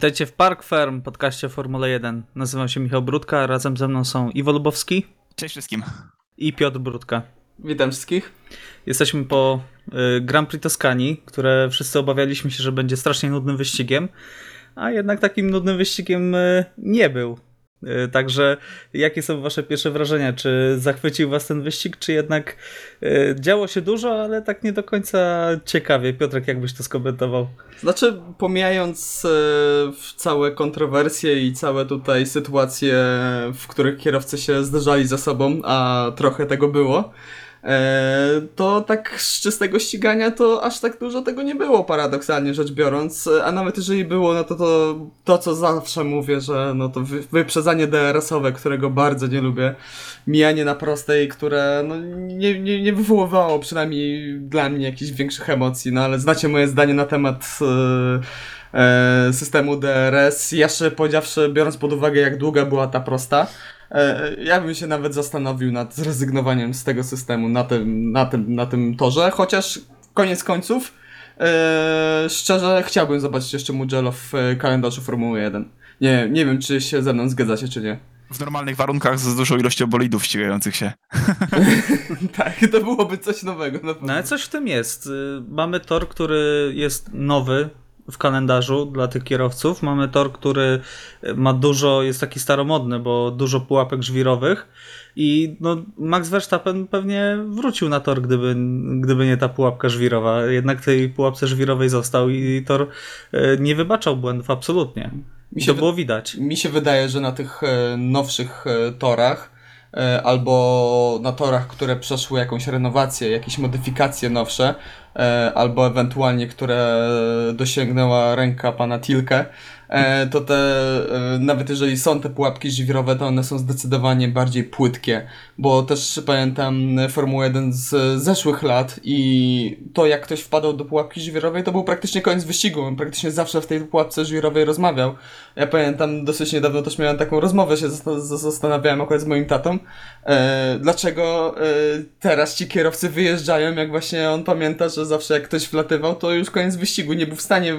Witajcie w Park Firm, podcaście Formule 1. Nazywam się Michał Brudka, razem ze mną są Iwo Lubowski Cześć wszystkim. i Piotr Brudka. Witam wszystkich. Jesteśmy po y, Grand Prix Toskanii, które wszyscy obawialiśmy się, że będzie strasznie nudnym wyścigiem, a jednak takim nudnym wyścigiem y, nie był. Y, Także jakie są wasze pierwsze wrażenia? Czy zachwycił was ten wyścig, czy jednak y, działo się dużo, ale tak nie do końca ciekawie? Piotrek, jak byś to skomentował? Znaczy, pomijając w całe kontrowersje i całe tutaj sytuacje, w których kierowcy się zderzali ze sobą, a trochę tego było, to tak z czystego ścigania to aż tak dużo tego nie było, paradoksalnie rzecz biorąc. A nawet jeżeli było, no to to, to co zawsze mówię, że no to wy, wyprzedzanie DRS-owe, którego bardzo nie lubię, mijanie na prostej, które no, nie, nie, nie wywoływało przynajmniej dla mnie jakichś większych emocji, no ale znacie moje zdanie na temat e, e, systemu DRS. Ja szczerze powiedziawszy, biorąc pod uwagę jak długa była ta prosta, e, ja bym się nawet zastanowił nad zrezygnowaniem z tego systemu na tym, na tym, na tym torze, chociaż koniec końców e, szczerze chciałbym zobaczyć jeszcze Mugello w e, kalendarzu Formuły 1. Nie, nie wiem, czy się ze mną zgadzacie, czy nie. W normalnych warunkach z dużą ilością bolidów ścigających się. tak, to byłoby coś nowego. Na pewno. No ale coś w tym jest. Y, Mamy tor, który jest nowy w kalendarzu dla tych kierowców. Mamy tor, który ma dużo, jest taki staromodny, bo dużo pułapek żwirowych. I no, Max Verstappen pewnie wrócił na tor, gdyby, gdyby nie ta pułapka żwirowa. Jednak tej pułapce żwirowej został i tor y, nie wybaczał błędów absolutnie. Mi I się to było widać. Mi się wydaje, że na tych e, nowszych e, torach e, albo na torach, które przeszły jakąś renowację, jakieś modyfikacje nowsze, e, albo ewentualnie które dosięgnęła ręka pana Tilke, e, to te, e, nawet jeżeli są te pułapki żwirowe, to one są zdecydowanie bardziej płytkie, bo też pamiętam Formułę 1 z zeszłych lat i to jak ktoś wpadał do pułapki żwirowej, to był praktycznie koniec wyścigu, on praktycznie zawsze w tej pułapce żwirowej rozmawiał. Ja pamiętam, dosyć niedawno też miałem taką rozmowę, się zastanawiałem akurat z moim tatą, e, dlaczego e, teraz ci kierowcy wyjeżdżają, jak właśnie on pamięta, że zawsze jak ktoś wlatywał, to już koniec wyścigu, nie był w stanie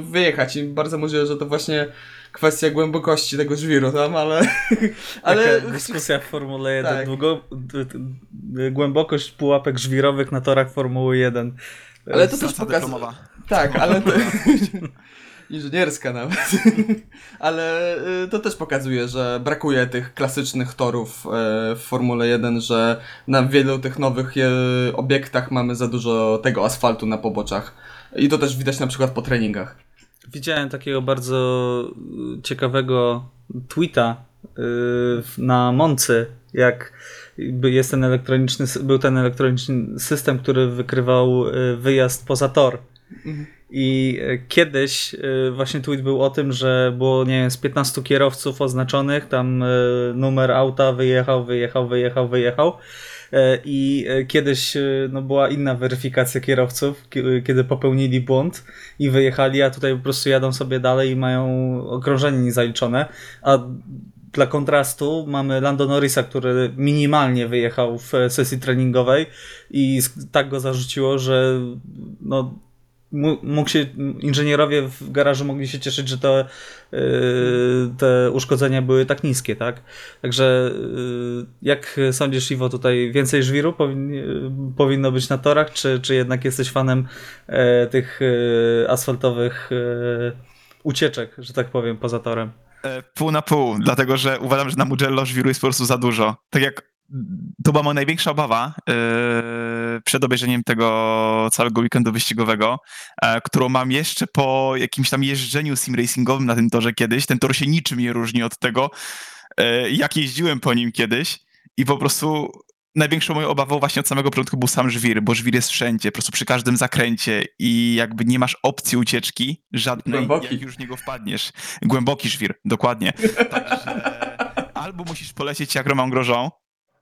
wyjechać i bardzo możliwe, że to właśnie kwestia głębokości tego żwiru tam, ale... Ale dyskusja w Formule 1. Tak. Długo, głębokość pułapek żwirowych na torach Formuły 1. Ale to też pokazuje... Tak, ale to... Inżynierska nawet. ale y, to też pokazuje, że brakuje tych klasycznych torów e, w Formule 1, że na wielu tych nowych e, obiektach mamy za dużo tego asfaltu na poboczach. I to też widać na przykład po treningach. Widziałem takiego bardzo y, ciekawego tweeta y, na Moncy, jak jest ten elektroniczny, był ten elektroniczny system, który wykrywał y, wyjazd poza tor. I y, kiedyś właśnie tweet był o tym, że było, nie wiem, z 15 kierowców oznaczonych, tam numer auta wyjechał, wyjechał, wyjechał, wyjechał. E, I e, kiedyś e, no, była inna weryfikacja kierowców, ki- kiedy popełnili błąd i wyjechali, a tutaj po prostu jadą sobie dalej i mają okrążenie niezaliczone. A dla kontrastu mamy Lando Norrisa, który minimalnie wyjechał w sesji treningowej i tak go zarzuciło, że no, mógł się, inżynierowie w garażu mogli się cieszyć, że te, yy, te uszkodzenia były tak niskie, tak? Także yy, jak sądzisz, Iwo, tutaj więcej żwiru powinni, powinno być na torach, czy, czy jednak jesteś fanem e, tych asfaltowych ucieczek, że tak powiem, poza torem? E, Pół na pół, dlatego że uważam, że na Mugello żwiru jest po prostu za dużo. Tak jak to była moja największa obawa e, przed obejrzeniem tego całego weekendu wyścigowego, e, którą mam jeszcze po jakimś tam jeżdżeniu sim racingowym na tym torze kiedyś. Ten tor się niczym nie różni od tego, e, jak jeździłem po nim kiedyś i po prostu największą moją obawą właśnie od samego początku był sam żwir, bo żwir jest wszędzie, po prostu przy każdym zakręcie i jakby nie masz opcji ucieczki żadnej, Głęboki. jak już w niego wpadniesz. Głęboki żwir, dokładnie. Także albo musisz polecieć jak Romain Grosjean,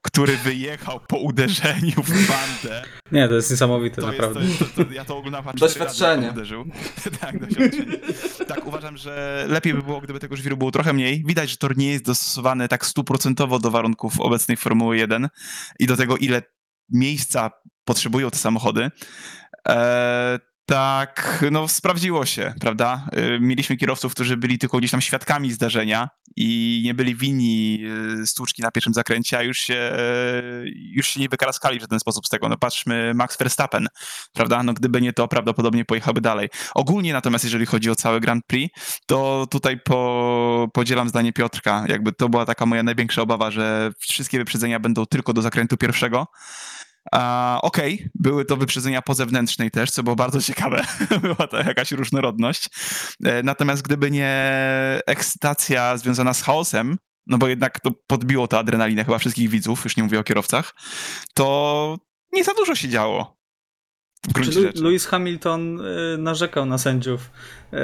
który wyjechał po uderzeniu w bandę. Nie, to jest niesamowite, To naprawdę. to, jest- to, to, ja to cztery razy, jak Doświadczenie. uderzył. tak, doświadczenie. Tak, uważam, że lepiej by było, gdyby tego żwiru było trochę mniej. Widać, że tor nie jest dostosowany tak stuprocentowo do warunków obecnej Formuły 1 i do tego, ile miejsca potrzebują te samochody. E, Tak, no sprawdziło się, prawda? Y, Mieliśmy kierowców, którzy byli tylko gdzieś tam świadkami zdarzenia i nie byli winni y, stłuczki na pierwszym zakręcie, a już się, y, już się nie wykaraskali w żaden sposób z tego. No patrzmy, Max Verstappen, prawda? No gdyby nie to, prawdopodobnie pojechałby dalej. Ogólnie natomiast, jeżeli chodzi o całe Grand Prix, to tutaj po, podzielam zdanie Piotrka. Jakby to była taka moja największa obawa, że wszystkie wyprzedzenia będą tylko do zakrętu pierwszego. A, Okej, były to wyprzedzenia po zewnętrznej też, co było bardzo ciekawe. Była to jakaś różnorodność. E, Natomiast gdyby nie ekscytacja związana z chaosem, no bo jednak to podbiło to adrenalinę chyba wszystkich widzów, już nie mówię o kierowcach, to nie za dużo się działo. Czy rzeczy. Lewis Hamilton y, narzekał na sędziów, y,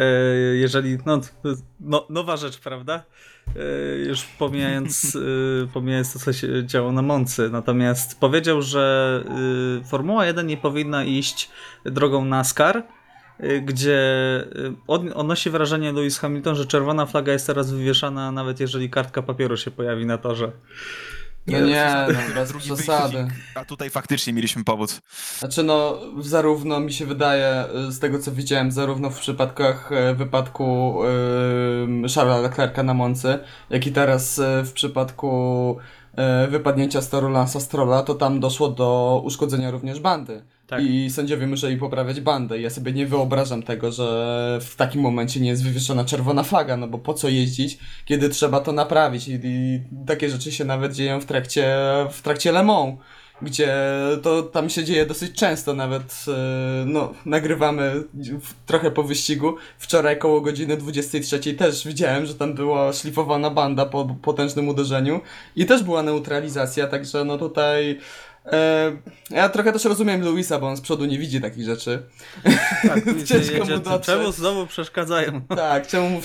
jeżeli, no, no, nowa rzecz, prawda? Y, już pomijając, y, pomijając to, co się działo na Moncy. Natomiast powiedział, że y, Formuła 1 nie powinna iść drogą NASCAR, gdzie od, odnosi wrażenie Lewis Hamilton, że czerwona flaga jest teraz wywieszana, nawet jeżeli kartka papieru się pojawi na torze. No nie, no, bez Drugi przesady. a tutaj faktycznie mieliśmy powód. Znaczy no, zarówno mi się wydaje, y, z tego co widziałem, zarówno w przypadkach y, wypadku y, Charlesa Leclerca na Moncy, jak i teraz y, w przypadku y, wypadnięcia Lansa Strolla, to tam doszło do uszkodzenia również bandy. Tak. I sędziowie musieli poprawiać bandę. Ja sobie nie wyobrażam tego, że w takim momencie nie jest wywieszona czerwona flaga, no bo po co jeździć, kiedy trzeba to naprawić. I, i takie rzeczy się nawet dzieją w trakcie, w trakcie Le Mans gdzie to tam się dzieje dosyć często, nawet e, no, nagrywamy trochę po wyścigu. Wczoraj koło godziny 23 też widziałem, że tam była szlifowana banda po potężnym uderzeniu i też była neutralizacja, także no tutaj ja trochę też rozumiem Luisa, bo on z przodu nie widzi takich rzeczy. Tak, Ciężko mu dotrzeć. Czemu znowu przeszkadzają? Tak, czemu mu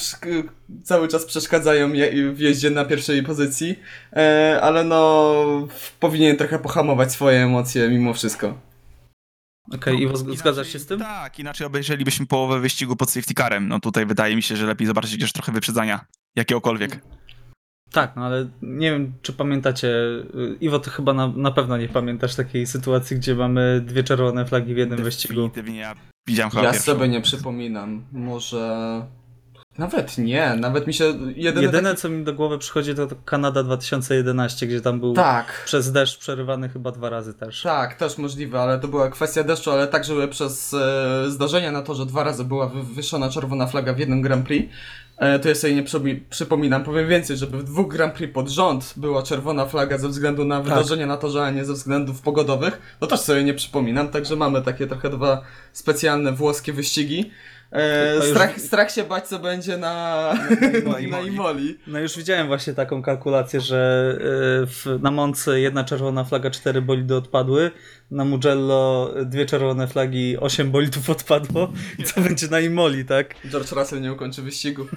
cały czas przeszkadzają je- w jeździe na pierwszej pozycji, e, ale no powinien trochę pohamować swoje emocje mimo wszystko. Okej, Iwo, Inaczej- zgadzasz się z tym? Tak, inaczej obejrzelibyśmy połowę wyścigu pod safety carem. No tutaj wydaje mi się, że lepiej zobaczyć chociaż trochę wyprzedzania. Jakiegokolwiek. Tak, no ale nie wiem, czy pamiętacie. y, Iwo, ty chyba na, na pewno nie pamiętasz takiej sytuacji, gdzie mamy dwie czerwone flagi w jednym wyścigu. Ja widziałem chyba Ja pierwszą. sobie nie przypominam. Może. Nawet nie, nawet mi się. Jedyne. Jedyne, taki... co mi do głowy przychodzi, to, to Kanada 2011, gdzie tam był Tak. przez deszcz przerywany chyba dwa razy też. Tak, też możliwe, ale to była kwestia deszczu, ale tak, żeby przez e, zdarzenia na to, że dwa razy była wywieszona czerwona flaga w jednym Grand Prix, to ja sobie nie przypomi- przypominam. Powiem więcej, żeby w dwóch Grand Prix pod rząd była czerwona flaga ze względu na wydarzenia na torze, a nie ze względów pogodowych, to też sobie nie przypominam, także mamy takie trochę dwa specjalne włoskie wyścigi. E, strach, strach się bać, co będzie na, Na na Imoli. Imoli. No już widziałem właśnie taką kalkulację, że y, w, na Moncy jedna czerwona flaga, cztery bolidy odpadły, na Mugello dwie czerwone flagi, osiem bolidów odpadło i co będzie na Imoli, tak? George Russell nie ukończy wyścigu.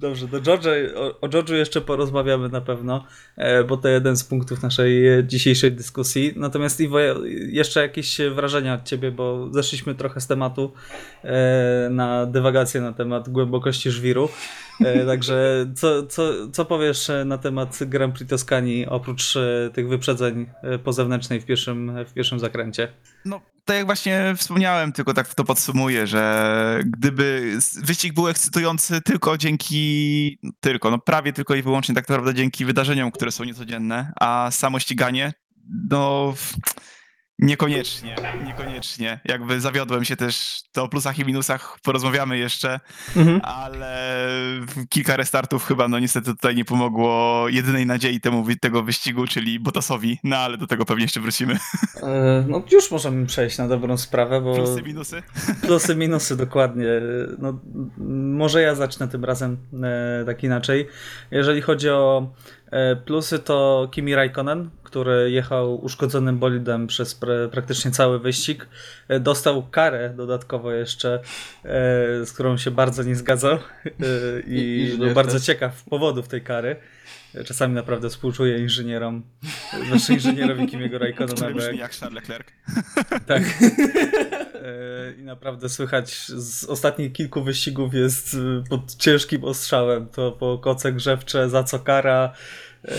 Dobrze, do George'a, o, o George'u jeszcze porozmawiamy na pewno, e, bo to jeden z punktów naszej e, dzisiejszej dyskusji. Natomiast Iwo, jeszcze jakieś wrażenia od Ciebie, bo zeszliśmy trochę z tematu e, na dywagację na temat głębokości żwiru. Także co, co, co powiesz na temat Grand Prix Toskanii oprócz tych wyprzedzeń po zewnętrznej w pierwszym, w pierwszym zakręcie? No, tak jak właśnie wspomniałem, tylko tak to podsumuję, że gdyby wyścig był ekscytujący tylko dzięki, tylko, no prawie tylko i wyłącznie tak naprawdę dzięki wydarzeniom, które są niecodzienne, a samo ściganie, no niekoniecznie, niekoniecznie. Jakby zawiodłem się też, to o plusach i minusach porozmawiamy jeszcze, ale kilka restartów chyba no niestety tutaj nie pomogło jedynej nadziei temu tego wyścigu, czyli Bottasowi, no ale do tego pewnie jeszcze wrócimy. E, No już możemy przejść na dobrą sprawę, bo... Plusy, minusy? Plusy, minusy, dokładnie. No, może ja zacznę tym razem e, tak inaczej. Jeżeli chodzi o plusy, to Kimi Raikkonen, który jechał uszkodzonym bolidem przez pra, praktycznie cały wyścig, e, dostał karę dodatkowo jeszcze, e, z którą się bardzo nie zgadzał. E, I- i inżynier był bardzo ciekaw powodów tej kary. Czasami naprawdę współczuję inżynierom, zwłaszcza inżynierowi Kimiego Raikkonena, Który jak Charles Leclerc. tak. E, I naprawdę słychać z ostatnich kilku wyścigów jest y, pod ciężkim ostrzałem. To po koce grzewcze, za co kara. E,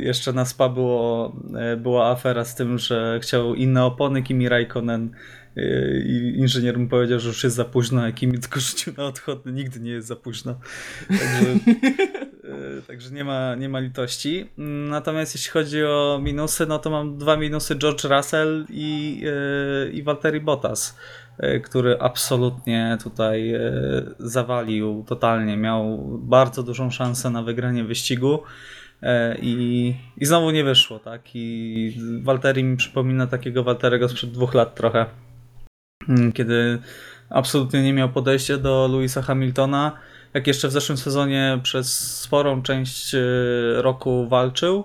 jeszcze na SPA było, e, była afera z tym, że chciał inne opony Kimi Raikkonen e, i inżynier mu powiedział, że już jest za późno, a Kimi tylko rzucił na odchodny. Nigdy nie jest za późno. Także, e, także nie, ma, nie ma litości. Natomiast jeśli chodzi o minusy, no to mam dwa minusy George Russell i, e, i Valtteri Bottas e, który absolutnie tutaj zawalił totalnie. Miał bardzo dużą szansę na wygranie wyścigu i, i znowu nie wyszło, tak? I Walteri mi przypomina takiego Walterego sprzed dwóch lat trochę, Mm, kiedy absolutnie nie miał podejścia do Louisa Hamiltona. Jak jeszcze w zeszłym sezonie przez sporą część e, roku walczył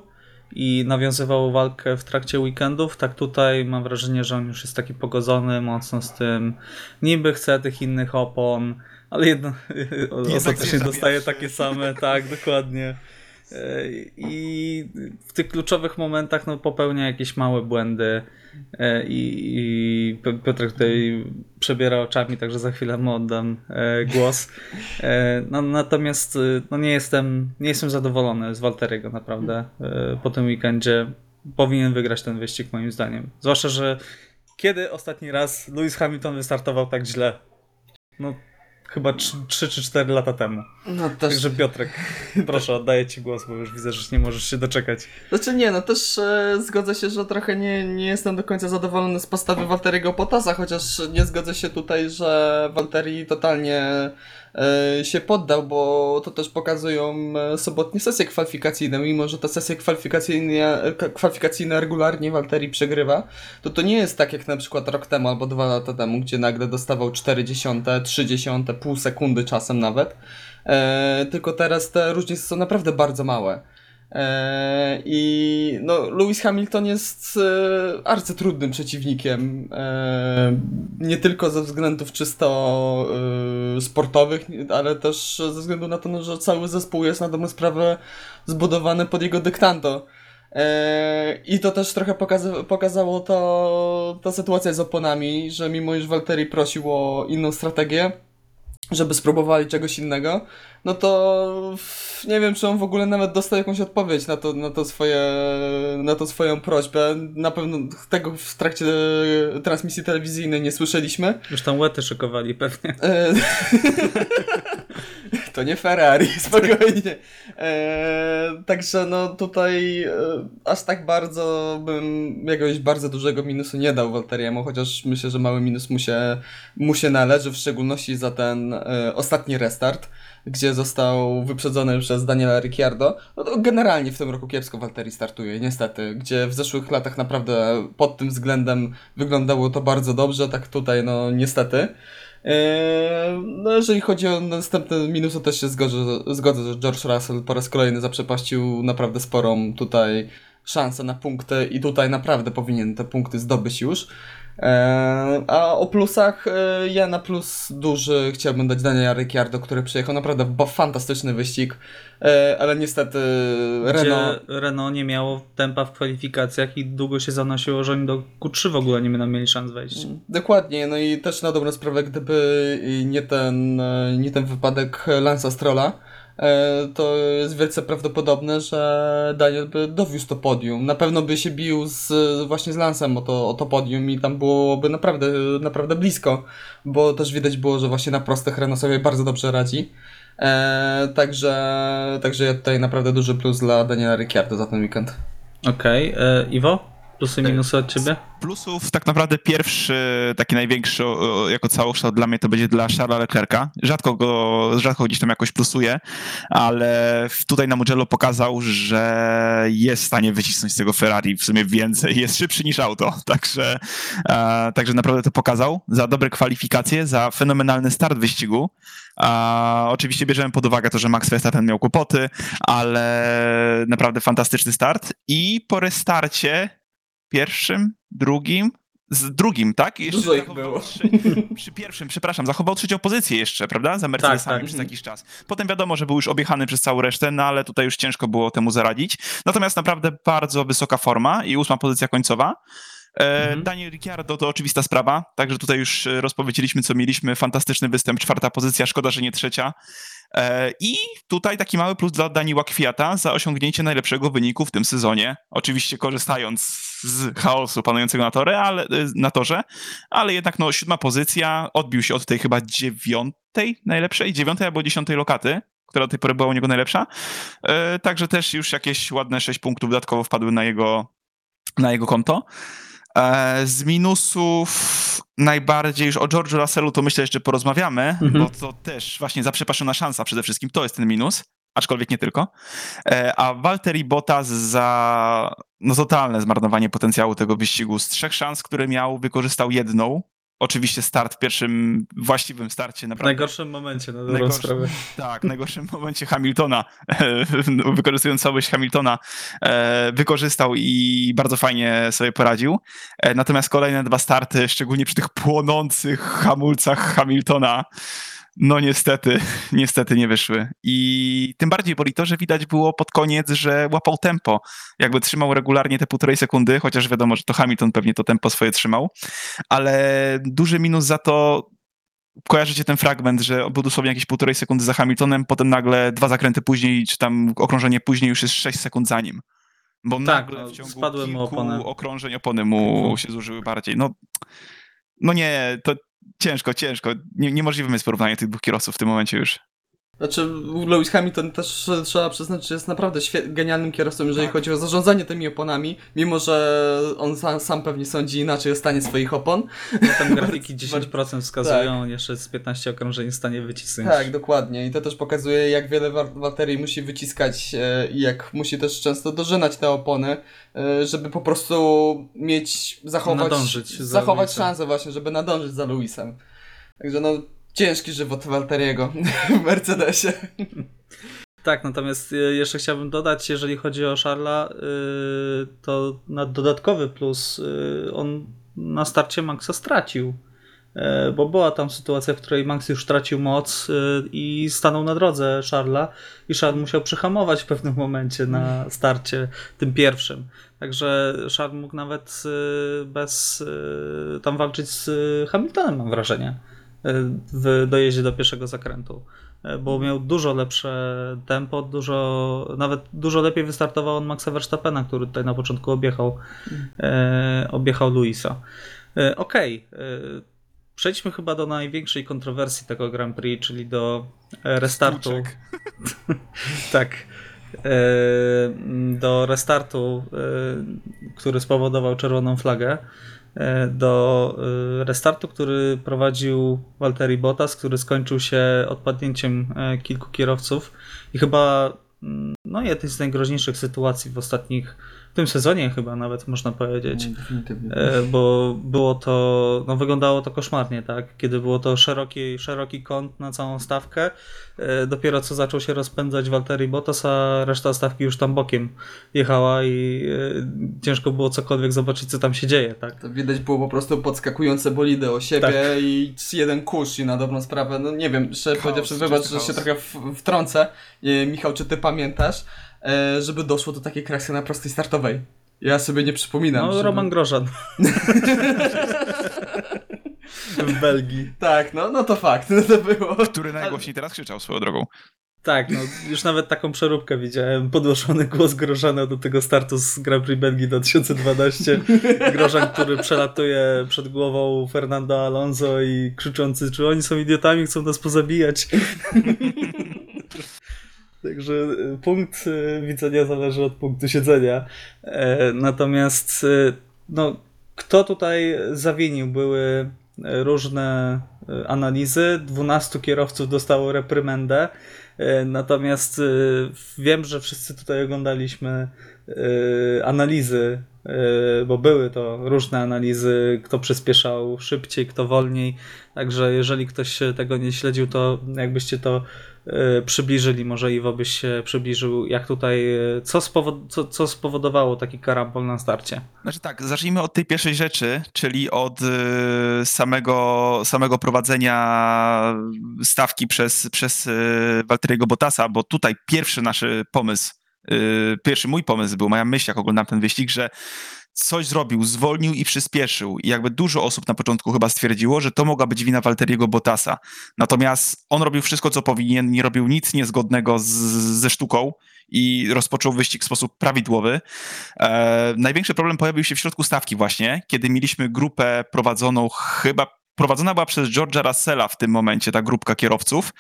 i nawiązywał walkę w trakcie weekendów, tak tutaj mam wrażenie, że on już jest taki pogodzony mocno z tym. Niby chce tych innych opon, ale jedno, ostatecznie dostaje takie same, tak, dokładnie. E, I w tych kluczowych momentach no, popełnia jakieś małe błędy. E, I, i tutaj przebiera oczami, także za chwilę mu oddam e, głos. E, no, natomiast no, nie, jestem, nie jestem zadowolony z Walteriego naprawdę po tym weekendzie. Powinien wygrać ten wyścig moim zdaniem. Zwłaszcza, że kiedy ostatni raz Lewis Hamilton wystartował tak źle? No chyba 3 czy 4 lata temu. No też... Także Piotrek, proszę, oddaję ci głos, bo już widzę, że nie możesz się doczekać. Znaczy nie, no też e, zgodzę się, że trochę nie, nie jestem do końca zadowolony z postawy Walteriego Potasa, chociaż nie zgodzę się tutaj, że Walteri totalnie się poddał, bo to też pokazują e, sobotnie sesje kwalifikacyjne, mimo że te sesje kwalifikacyjne, k- kwalifikacyjne regularnie Walteri przegrywa, to to nie jest tak jak na przykład rok temu albo dwa lata temu, gdzie nagle dostawał 40, 30, pół sekundy czasem nawet. E, tylko teraz te różnice są naprawdę bardzo małe. E, I no, Lewis Hamilton jest e, arcytrudnym przeciwnikiem. E, nie tylko ze względów czysto sportowych, ale też ze względu na to, no, że cały zespół jest na dobrą sprawę zbudowany pod jego dyktando. I to też trochę pokaza- pokazało to, ta sytuacja z oponami, że mimo iż Valtteri prosił o inną strategię, żeby spróbowali czegoś innego, no to nie wiem, czy on w ogóle nawet dostał jakąś odpowiedź na to, na to, swoje, na to swoją prośbę. Na pewno tego w trakcie transmisji telewizyjnej nie słyszeliśmy. Już tam łety szykowali pewnie. To nie Ferrari, spokojnie. E, także no tutaj e, aż tak bardzo bym jakiegoś bardzo dużego minusu nie dał Walteriemu, chociaż myślę, że mały minus mu się, mu się należy, w szczególności za ten e, ostatni restart, gdzie został wyprzedzony przez Daniela Ricciardo. No to generalnie w tym roku kiepsko Walteri startuje, niestety, gdzie w zeszłych latach naprawdę pod tym względem wyglądało to bardzo dobrze, tak tutaj no niestety. Eee, No, jeżeli chodzi o następne minusy, też się zgodzę, zgodzę, że George Russell po raz kolejny zaprzepaścił naprawdę sporą tutaj szansę na punkty i tutaj naprawdę powinien te punkty zdobyć już. Eee, A o plusach, e, ja na plus duży chciałbym dać Daniela Ricciardo, który przyjechał naprawdę fantastyczny wyścig, e, ale niestety Renault... Renault nie miało tempa w kwalifikacjach i długo się zanosiło, że oni do Q3 w ogóle nie będą mieli szans wejść. Dokładnie, no i też na dobrą sprawę, gdyby nie ten, e, nie ten wypadek Lansa Strolla, e, to jest wielce prawdopodobne, że Daniel by dowiózł to podium. Na pewno by się bił z, właśnie z Lansem o to, o to podium i tam byłoby naprawdę, naprawdę blisko, bo też widać było, że właśnie na prostych Renault sobie bardzo dobrze radzi. E, także, także ja tutaj naprawdę duży plus dla Daniela Ricciardo za ten weekend. Okej, e, Iwo? Plusy, minusy od ciebie? Plusów tak naprawdę pierwszy, taki największy jako całokształt dla mnie to będzie dla Charlesa Leclerca. Rzadko go, rzadko gdzieś tam jakoś plusuje, ale tutaj na Mugello pokazał, że jest w stanie wycisnąć z tego Ferrari w sumie więcej, jest szybszy niż auto, także, e, także naprawdę to pokazał. Za dobre kwalifikacje, za fenomenalny start wyścigu. A, oczywiście bierzemy pod uwagę to, że Max Verstappen miał kłopoty, ale naprawdę fantastyczny start i po restarcie pierwszym, drugim, z drugim, tak? I Dużo ich było. Trzy, przy pierwszym, przepraszam, zachował trzecią pozycję jeszcze, prawda? Za Mercedesami tak. przez jakiś czas. Potem wiadomo, że był już objechany przez całą resztę, no ale tutaj już ciężko było temu zaradzić. Natomiast naprawdę bardzo wysoka forma i ósma pozycja końcowa. E, Mhm. Daniel Ricciardo to oczywista sprawa, także tutaj już e, rozpowiedzieliśmy, co mieliśmy. Fantastyczny występ, czwarta pozycja, szkoda, że nie trzecia. E, I tutaj taki mały plus dla Daniła Kwiata za osiągnięcie najlepszego wyniku w tym sezonie. Oczywiście korzystając z chaosu panującego na, torze, ale, e, na torze, ale jednak no, siódma pozycja, odbił się od tej chyba dziewiątej najlepszej, dziewiątej albo dziesiątej lokaty, która do tej pory była u niego najlepsza. E, także też już jakieś ładne sześć punktów dodatkowo wpadły na jego, na jego konto. E, z minusów najbardziej już o George'u Russellu to myślę jeszcze porozmawiamy, Mhm. bo to też właśnie zaprzepaszczona szansa przede wszystkim, to jest ten minus, aczkolwiek nie tylko. E, A Valtteri Bottas za no, totalne zmarnowanie potencjału tego wyścigu. Z trzech szans, które miał, wykorzystał jedną. Oczywiście start w pierwszym właściwym starcie W naprawdę. najgorszym momencie, na dobrą Najgorszy- sprawę. Tak, w najgorszym momencie Hamiltona, wykorzystując słabość Hamiltona, e, wykorzystał i bardzo fajnie sobie poradził. E, Natomiast kolejne dwa starty, szczególnie przy tych płonących hamulcach Hamiltona, no niestety, niestety nie wyszły. I tym bardziej boli to, że widać było pod koniec, że łapał tempo. Jakby trzymał regularnie te półtorej sekundy, chociaż wiadomo, że to Hamilton pewnie to tempo swoje trzymał. Ale duży minus za to, kojarzycie ten fragment, że był dosłownie jakieś półtorej sekundy za Hamiltonem, potem nagle dwa zakręty później, czy tam okrążenie później już jest 6 sekund za nim. Bo Tak, nagle no, w ciągu spadły kilku opony. okrążeń opony mu się zużyły bardziej. No, no nie, to ciężko, ciężko. Nie, niemożliwym jest porównanie tych dwóch kierowców w tym momencie już. Znaczy, Lewis Hamilton też trzeba przyznać, że jest naprawdę genialnym kierowcą, jeżeli Tak. chodzi o zarządzanie tymi oponami, mimo że on sam, sam pewnie sądzi inaczej o stanie swoich opon. No, tam grafiki Bardzo- 10% wskazują, on jeszcze z 15 okrążeń w stanie wycisnąć. Tak, dokładnie. I to też pokazuje, jak wiele baterii musi wyciskać e, i jak musi też często dożynać te opony, e, żeby po prostu mieć, zachować, Nadążyć za zachować szansę właśnie, żeby nadążyć za Lewisem. Także no, ciężki żywot Walteriego w Mercedesie. Tak, natomiast y, jeszcze chciałbym dodać, jeżeli chodzi o Charla, y, to na dodatkowy plus y, on na starcie Maxa stracił. Bo była tam sytuacja, w której Max już tracił moc i stanął na drodze Charla i Charles musiał przyhamować w pewnym momencie na starcie, tym pierwszym. Także Charles mógł nawet bez tam walczyć z Hamiltonem, mam wrażenie, w dojeździe do pierwszego zakrętu e, bo miał dużo lepsze tempo, dużo, nawet dużo lepiej wystartował od Maxa Verstappena, który tutaj na początku objechał, e, objechał Luisa. E, Okej, e, przejdźmy chyba do największej kontrowersji tego Grand Prix, czyli do restartu. Tak. Do restartu, który spowodował czerwoną flagę. E, Do e, restartu, który prowadził Valtteri Bottas, który skończył się odpadnięciem e, kilku kierowców. I chyba mm, no, jednej z najgroźniejszych sytuacji w ostatnich, w tym sezonie chyba nawet można powiedzieć. Definitywnie. E, bo było to, no wyglądało to koszmarnie, tak? Kiedy było to szeroki, szeroki kąt na całą stawkę, e, dopiero co zaczął się rozpędzać Walteri Bottas, a reszta stawki już tam bokiem jechała i e, ciężko było cokolwiek zobaczyć, co tam się dzieje, tak? To widać było po prostu podskakujące bolidy o siebie Tak. i jeden kurz i na dobrą sprawę, no nie wiem, szczerze powiedziawszy, wybacz, że się trochę wtrącę. Michał, czy ty pamiętasz, żeby doszło do takiej krasy na prostej startowej? Ja sobie nie przypominam. No, żeby... Roman Grożan. w Belgii. Tak, no, no to fakt, no to było. Który najgłośniej teraz krzyczał swoją drogą. Tak, no już nawet taką przeróbkę widziałem. Podłożony głos Grożana do tego startu z Grand Prix Belgii 2012. Grożan, który przelatuje przed głową Fernando Alonso i krzyczący, czy oni są idiotami, chcą nas pozabijać. Także y, punkt y, widzenia zależy od punktu siedzenia. E, Natomiast y, no, kto tutaj zawinił? Były y, różne y, analizy. 12 kierowców dostało reprymendę. E, Natomiast wiem, że wszyscy tutaj oglądaliśmy analizy, bo były to różne analizy, kto przyspieszał szybciej, kto wolniej. Także jeżeli ktoś tego nie śledził, to jakbyście to przybliżyli, może Iwo byś się przybliżył, jak tutaj, y, co, co, co spowodowało taki karambol na starcie. Znaczy tak, zacznijmy od tej pierwszej rzeczy, czyli od y, samego, samego prowadzenia stawki przez, przez Walteriego Bottasa, bo tutaj pierwszy nasz pomysł, pierwszy mój pomysł był, moja myśl, jak oglądam ten wyścig, że coś zrobił, zwolnił i przyspieszył. I jakby dużo osób na początku chyba stwierdziło, że to mogła być wina Walteriego Bottasa. Natomiast on robił wszystko, co powinien, nie robił nic niezgodnego z, ze sztuką i rozpoczął wyścig w sposób prawidłowy. E, największy problem pojawił się w środku stawki właśnie, kiedy mieliśmy grupę prowadzoną chyba prowadzona była przez George'a Russella w tym momencie, ta grupka kierowców,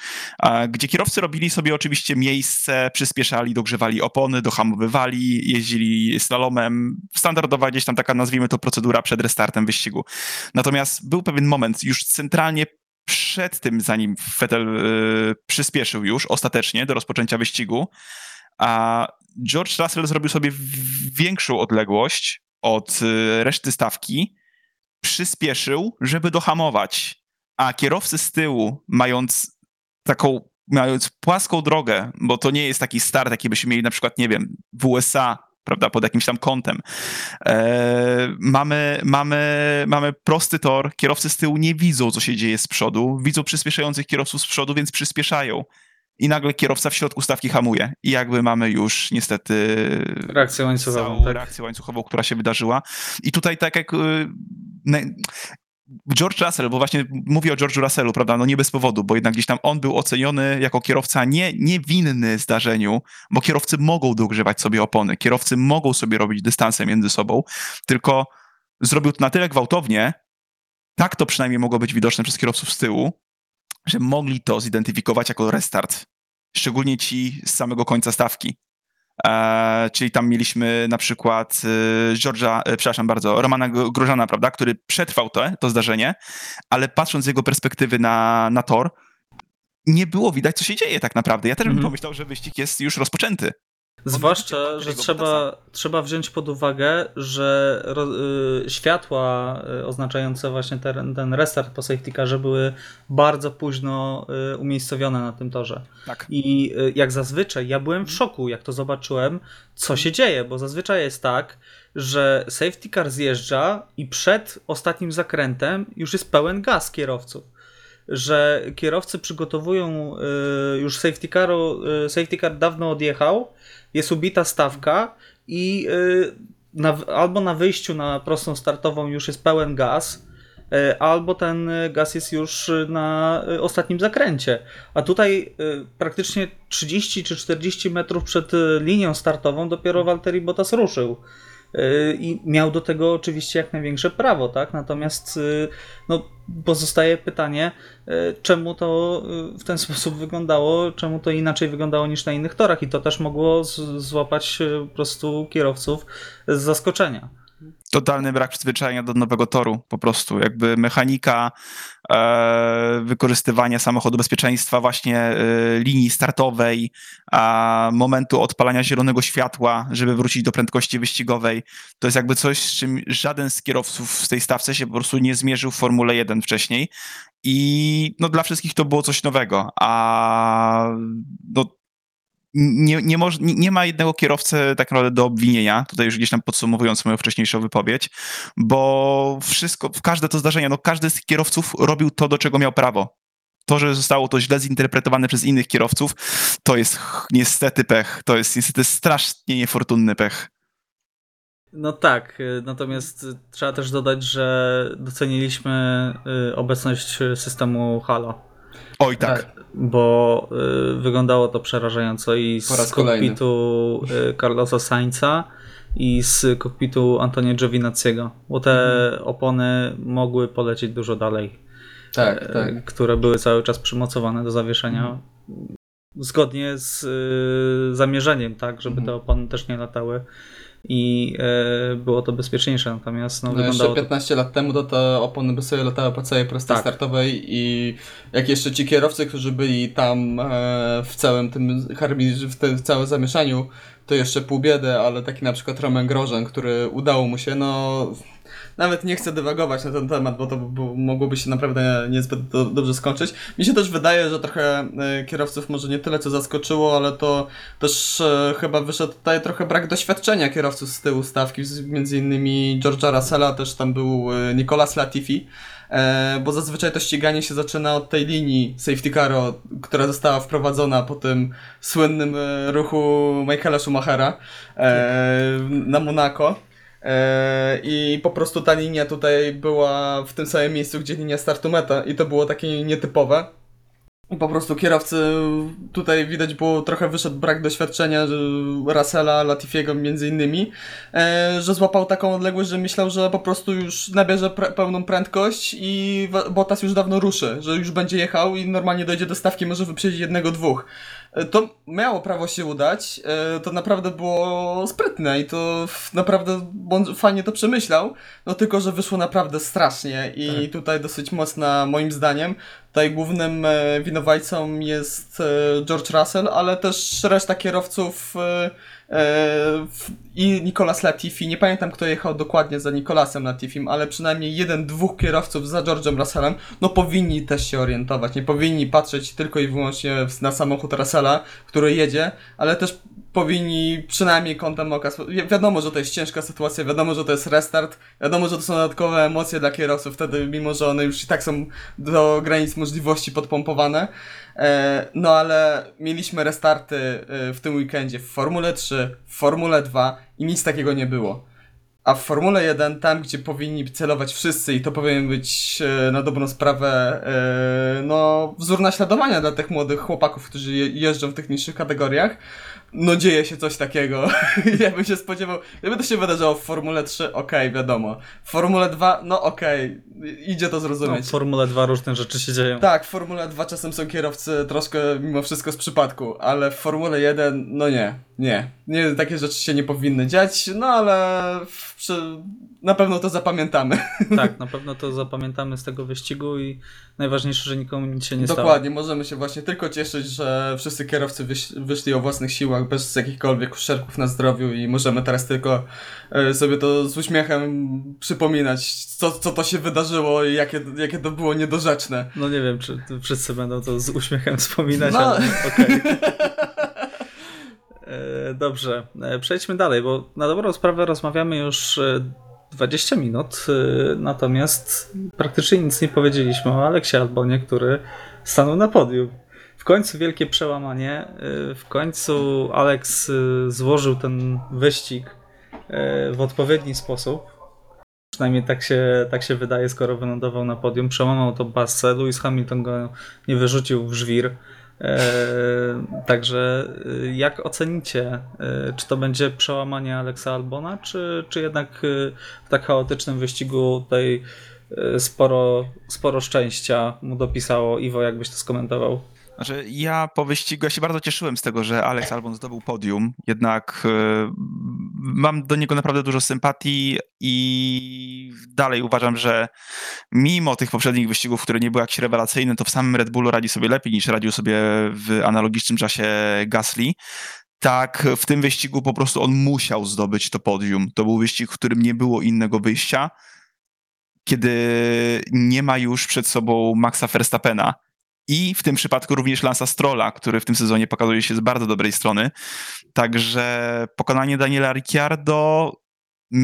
gdzie kierowcy robili sobie oczywiście miejsce, przyspieszali, dogrzewali opony, dohamowywali, jeździli slalomem. Standardowa gdzieś tam taka, nazwijmy to, procedura przed restartem wyścigu. Natomiast był pewien moment, już centralnie przed tym, zanim Vettel y, przyspieszył już ostatecznie do rozpoczęcia wyścigu, a George Russell zrobił sobie większą odległość od y, reszty stawki, przyspieszył, żeby dohamować, a kierowcy z tyłu, mając taką, mając płaską drogę, bo to nie jest taki start, jaki byśmy mieli na przykład, nie wiem, w USA, prawda, pod jakimś tam kątem. E, mamy, mamy, mamy prosty tor, kierowcy z tyłu nie widzą, co się dzieje z przodu, widzą przyspieszających kierowców z przodu, więc przyspieszają i nagle kierowca w środku stawki hamuje. I jakby mamy już niestety reakcję łańcuchową, tak? reakcję łańcuchową, która się wydarzyła. I tutaj tak jak y, George Russell, bo właśnie mówię o George'u Russellu, prawda, no nie bez powodu, bo jednak gdzieś tam on był oceniony jako kierowca nie, niewinny zdarzeniu, bo kierowcy mogą dogrzewać sobie opony, kierowcy mogą sobie robić dystanse między sobą, tylko zrobił to na tyle gwałtownie, tak to przynajmniej mogło być widoczne przez kierowców z tyłu, że mogli to zidentyfikować jako restart. Szczególnie ci z samego końca stawki. E, czyli tam mieliśmy na przykład e, George'a, e, przepraszam bardzo, Romana Grożana, prawda, który przetrwał to, to zdarzenie, ale patrząc z jego perspektywy na, na tor, nie było widać, co się dzieje tak naprawdę. Ja też bym Mhm. pomyślał, że wyścig jest już rozpoczęty. Zwłaszcza, że trzeba, trzeba wziąć pod uwagę, że y, światła y, oznaczające właśnie ten, ten restart po safety carze były bardzo późno y, umiejscowione na tym torze. Tak. I y, jak zazwyczaj, ja byłem w szoku, jak to zobaczyłem, co się dzieje, bo zazwyczaj jest tak, że safety car zjeżdża i przed ostatnim zakrętem już jest pełen gaz kierowców. Że kierowcy przygotowują y, już safety caru, y, safety car dawno odjechał, jest ubita stawka i y, na, albo na wyjściu na prostą startową już jest pełen gaz, albo ten gaz jest już na ostatnim zakręcie. A tutaj praktycznie 30 czy 40 metrów przed linią startową dopiero Walteri Bottas ruszył. Y, I miał do tego oczywiście jak największe prawo, tak? Natomiast y, no, pozostaje pytanie, y, czemu to w ten sposób wyglądało, czemu to inaczej wyglądało niż na innych torach i to też mogło złapać po prostu kierowców z zaskoczenia. Totalny brak przyzwyczajenia do nowego toru, po prostu jakby mechanika, e, wykorzystywanie samochodu bezpieczeństwa, właśnie e, linii startowej, a momentu odpalania zielonego światła, żeby wrócić do prędkości wyścigowej. To jest jakby coś, z czym żaden z kierowców w tej stawce się po prostu nie zmierzył w Formule 1 wcześniej. I no, dla wszystkich to było coś nowego, a no, nie, nie, moż, nie, ma jednego kierowcy tak naprawdę do obwinienia, tutaj już gdzieś tam podsumowując moją wcześniejszą wypowiedź, bo wszystko, każde to zdarzenie, no każdy z tych kierowców robił to, do czego miał prawo. To, że zostało to źle zinterpretowane przez innych kierowców, to jest niestety pech. To jest niestety strasznie niefortunny pech. No tak, y, natomiast y, trzeba też dodać, że doceniliśmy y, obecność systemu Halo. Oj tak. bo y, wyglądało to przerażająco i Po raz z kolejny. kokpitu y, Carlosa Sainza i z kokpitu Antonio Giovinazziego, bo te Mhm. opony mogły polecieć dużo dalej, Tak, e, tak. które były cały czas przymocowane do zawieszenia. Zgodnie z y, zamierzeniem, tak, żeby Mhm. te opony też nie latały i e, było to bezpieczniejsze, natomiast no, No jeszcze wyglądało to 15 lat temu to te opony by sobie latały po całej prostej Tak. startowej i jak jeszcze ci kierowcy, którzy byli tam e, w całym tym w, w całym zamieszaniu, to jeszcze pół biedy, ale taki na przykład Roman Grożen, który udało mu się, no nawet nie chcę dywagować na ten temat, bo to by, mogłoby się naprawdę niezbyt do, dobrze skończyć. Mi się też wydaje, że trochę e, kierowców może nie tyle co zaskoczyło, ale to też e, chyba wyszedł tutaj trochę brak doświadczenia kierowców z tyłu stawki, między innymi George'a Russella, też tam był e, Nicolas Latifi, bo zazwyczaj to ściganie się zaczyna od tej linii safety caro, która została wprowadzona po tym słynnym ruchu Michaela Schumachera e, na Monaco. E, I po prostu ta linia tutaj była w tym samym miejscu, gdzie linia startu meta i to było takie nietypowe. Po prostu kierowcy, tutaj widać było trochę wyszedł brak doświadczenia że Russella, Latifiego między innymi, e, że złapał taką odległość, że myślał, że po prostu już nabierze pełną prędkość i Bottas już dawno ruszy, że już będzie jechał i normalnie dojdzie do stawki, może wyprzedzić jednego, dwóch. E, to miało prawo się udać, e, to naprawdę było sprytne i to naprawdę fajnie to przemyślał, no tylko, że wyszło naprawdę strasznie i tak. tutaj dosyć mocna moim zdaniem. Tutaj głównym e, winowajcą jest George Russell, ale też reszta kierowców i Nicolas Latifi. Nie pamiętam, kto jechał dokładnie za Nicolasem Latifim, ale przynajmniej jeden, dwóch kierowców za George'em Russellem, no powinni też się orientować. Nie powinni patrzeć tylko i wyłącznie na samochód Russella, który jedzie, ale też powinni przynajmniej kątem oka. Wi wiadomo, że to jest ciężka sytuacja, wiadomo, że to jest restart, wiadomo, że to są dodatkowe emocje dla kierowców wtedy, mimo że one już i tak są do granic możliwości podpompowane. E, no ale mieliśmy restarty e, w tym weekendzie w Formule 3, w Formule 2 i nic takiego nie było. A w Formule 1, tam gdzie powinni celować wszyscy i to powinien być e, na dobrą sprawę no, wzór naśladowania dla tych młodych chłopaków, którzy jeżdżą w tych niższych kategoriach, no dzieje się coś takiego. ja bym się spodziewał, gdyby to się wydarzyło w Formule 3, okej, okay, wiadomo. W Formule 2, no okej, okay, idzie to zrozumieć. No, w Formule 2 różne rzeczy się dzieją. Tak, w Formule 2 czasem są kierowcy troszkę mimo wszystko z przypadku, ale w Formule 1, no nie, nie. Nie, takie rzeczy się nie powinny dziać, no ale w, przy, na pewno to zapamiętamy. Tak, na pewno to zapamiętamy z tego wyścigu i najważniejsze, że nikomu nic się nie stało. Dokładnie, możemy się właśnie tylko cieszyć, że wszyscy kierowcy wyś, wyszli o własnych siłach, bez jakichkolwiek uszczerbków na zdrowiu i możemy teraz tylko e, sobie to z uśmiechem przypominać, co, co to się wydarzyło i jakie, jakie to było niedorzeczne. No nie wiem, czy wszyscy będą to z uśmiechem wspominać, no. ale okej. Okay. E, dobrze, e, przejdźmy dalej, bo na dobrą sprawę rozmawiamy już 20 minut, natomiast praktycznie nic nie powiedzieliśmy o Aleksie Albonie, który stanął na podium w końcu wielkie przełamanie. W końcu Alex y, złożył ten wyścig w odpowiedni sposób. Przynajmniej tak się, tak się wydaje, skoro wylądował na podium. Przełamał to basę. Lewis Hamilton go nie wyrzucił w żwir. Także jak ocenicie, czy to będzie przełamanie Alexa Albona, czy, czy jednak w tak chaotycznym wyścigu tutaj sporo, sporo szczęścia mu dopisało? Iwo, jakbyś to skomentował? Znaczy, ja po wyścigu ja się bardzo cieszyłem z tego, że Alex Albon zdobył podium, jednak y, mam do niego naprawdę dużo sympatii i dalej uważam, że mimo tych poprzednich wyścigów, które nie były jakieś rewelacyjne, to w samym Red Bullu radzi sobie lepiej niż radził sobie w analogicznym czasie Gasly. Tak, w tym wyścigu po prostu on musiał zdobyć to podium. To był wyścig, w którym nie było innego wyjścia, kiedy nie ma już przed sobą Maxa Verstappena i w tym przypadku również Lansa Strolla, który w tym sezonie pokazuje się z bardzo dobrej strony. Także pokonanie Daniela Ricciardo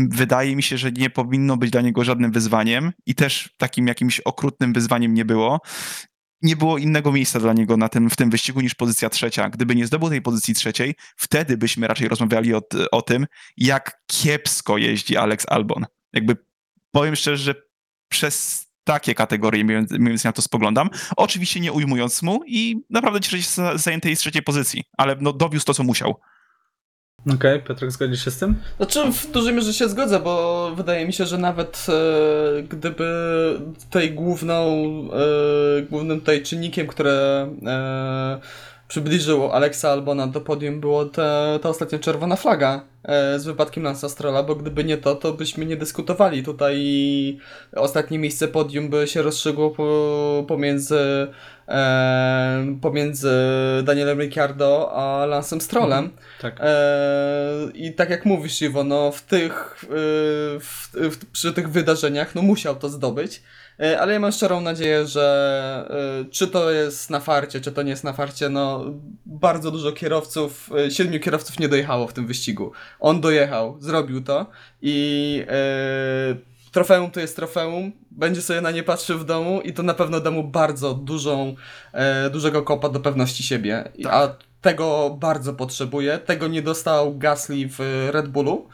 wydaje mi się, że nie powinno być dla niego żadnym wyzwaniem i też takim jakimś okrutnym wyzwaniem nie było. Nie było innego miejsca dla niego na tym, w tym wyścigu niż pozycja trzecia. Gdyby nie zdobył tej pozycji trzeciej, wtedy byśmy raczej rozmawiali o, o tym, jak kiepsko jeździ Alex Albon. Jakby powiem szczerze, że przez takie kategorie, mniej więcej na to spoglądam. Oczywiście nie ujmując mu i naprawdę cieszę się z zajętej z trzeciej pozycji, ale no, dowiózł to, co musiał. Okej, okay, Piotrek, zgodzisz się z tym? Znaczy, w dużej mierze się zgodzę, bo wydaje mi się, że nawet e, gdyby tutaj główną, e, głównym tutaj czynnikiem, które e, przybliżyło Alexa Albona do podium było te, ta ostatnia czerwona flaga e, z wypadkiem Lansa Strolla, bo gdyby nie to, to byśmy nie dyskutowali. Tutaj ostatnie miejsce podium by się rozstrzygło po, pomiędzy, e, pomiędzy Danielem Ricciardo a Lansem Strollem. Mhm, tak. E, I tak jak mówisz, Iwo, no w tych, e, w, w, przy tych wydarzeniach no musiał to zdobyć. E, ale ja mam szczerą nadzieję, że e, czy to jest na farcie, czy to nie jest na farcie, no bardzo dużo kierowców, e, siedmiu kierowców nie dojechało w tym wyścigu. On dojechał, zrobił to i trofeum to jest trofeum, będzie sobie na nie patrzył w domu i to na pewno da mu bardzo dużą, e, dużego kopa do pewności siebie. Tak. A tego bardzo potrzebuje. Tego nie dostał Gasly w Red Bullu.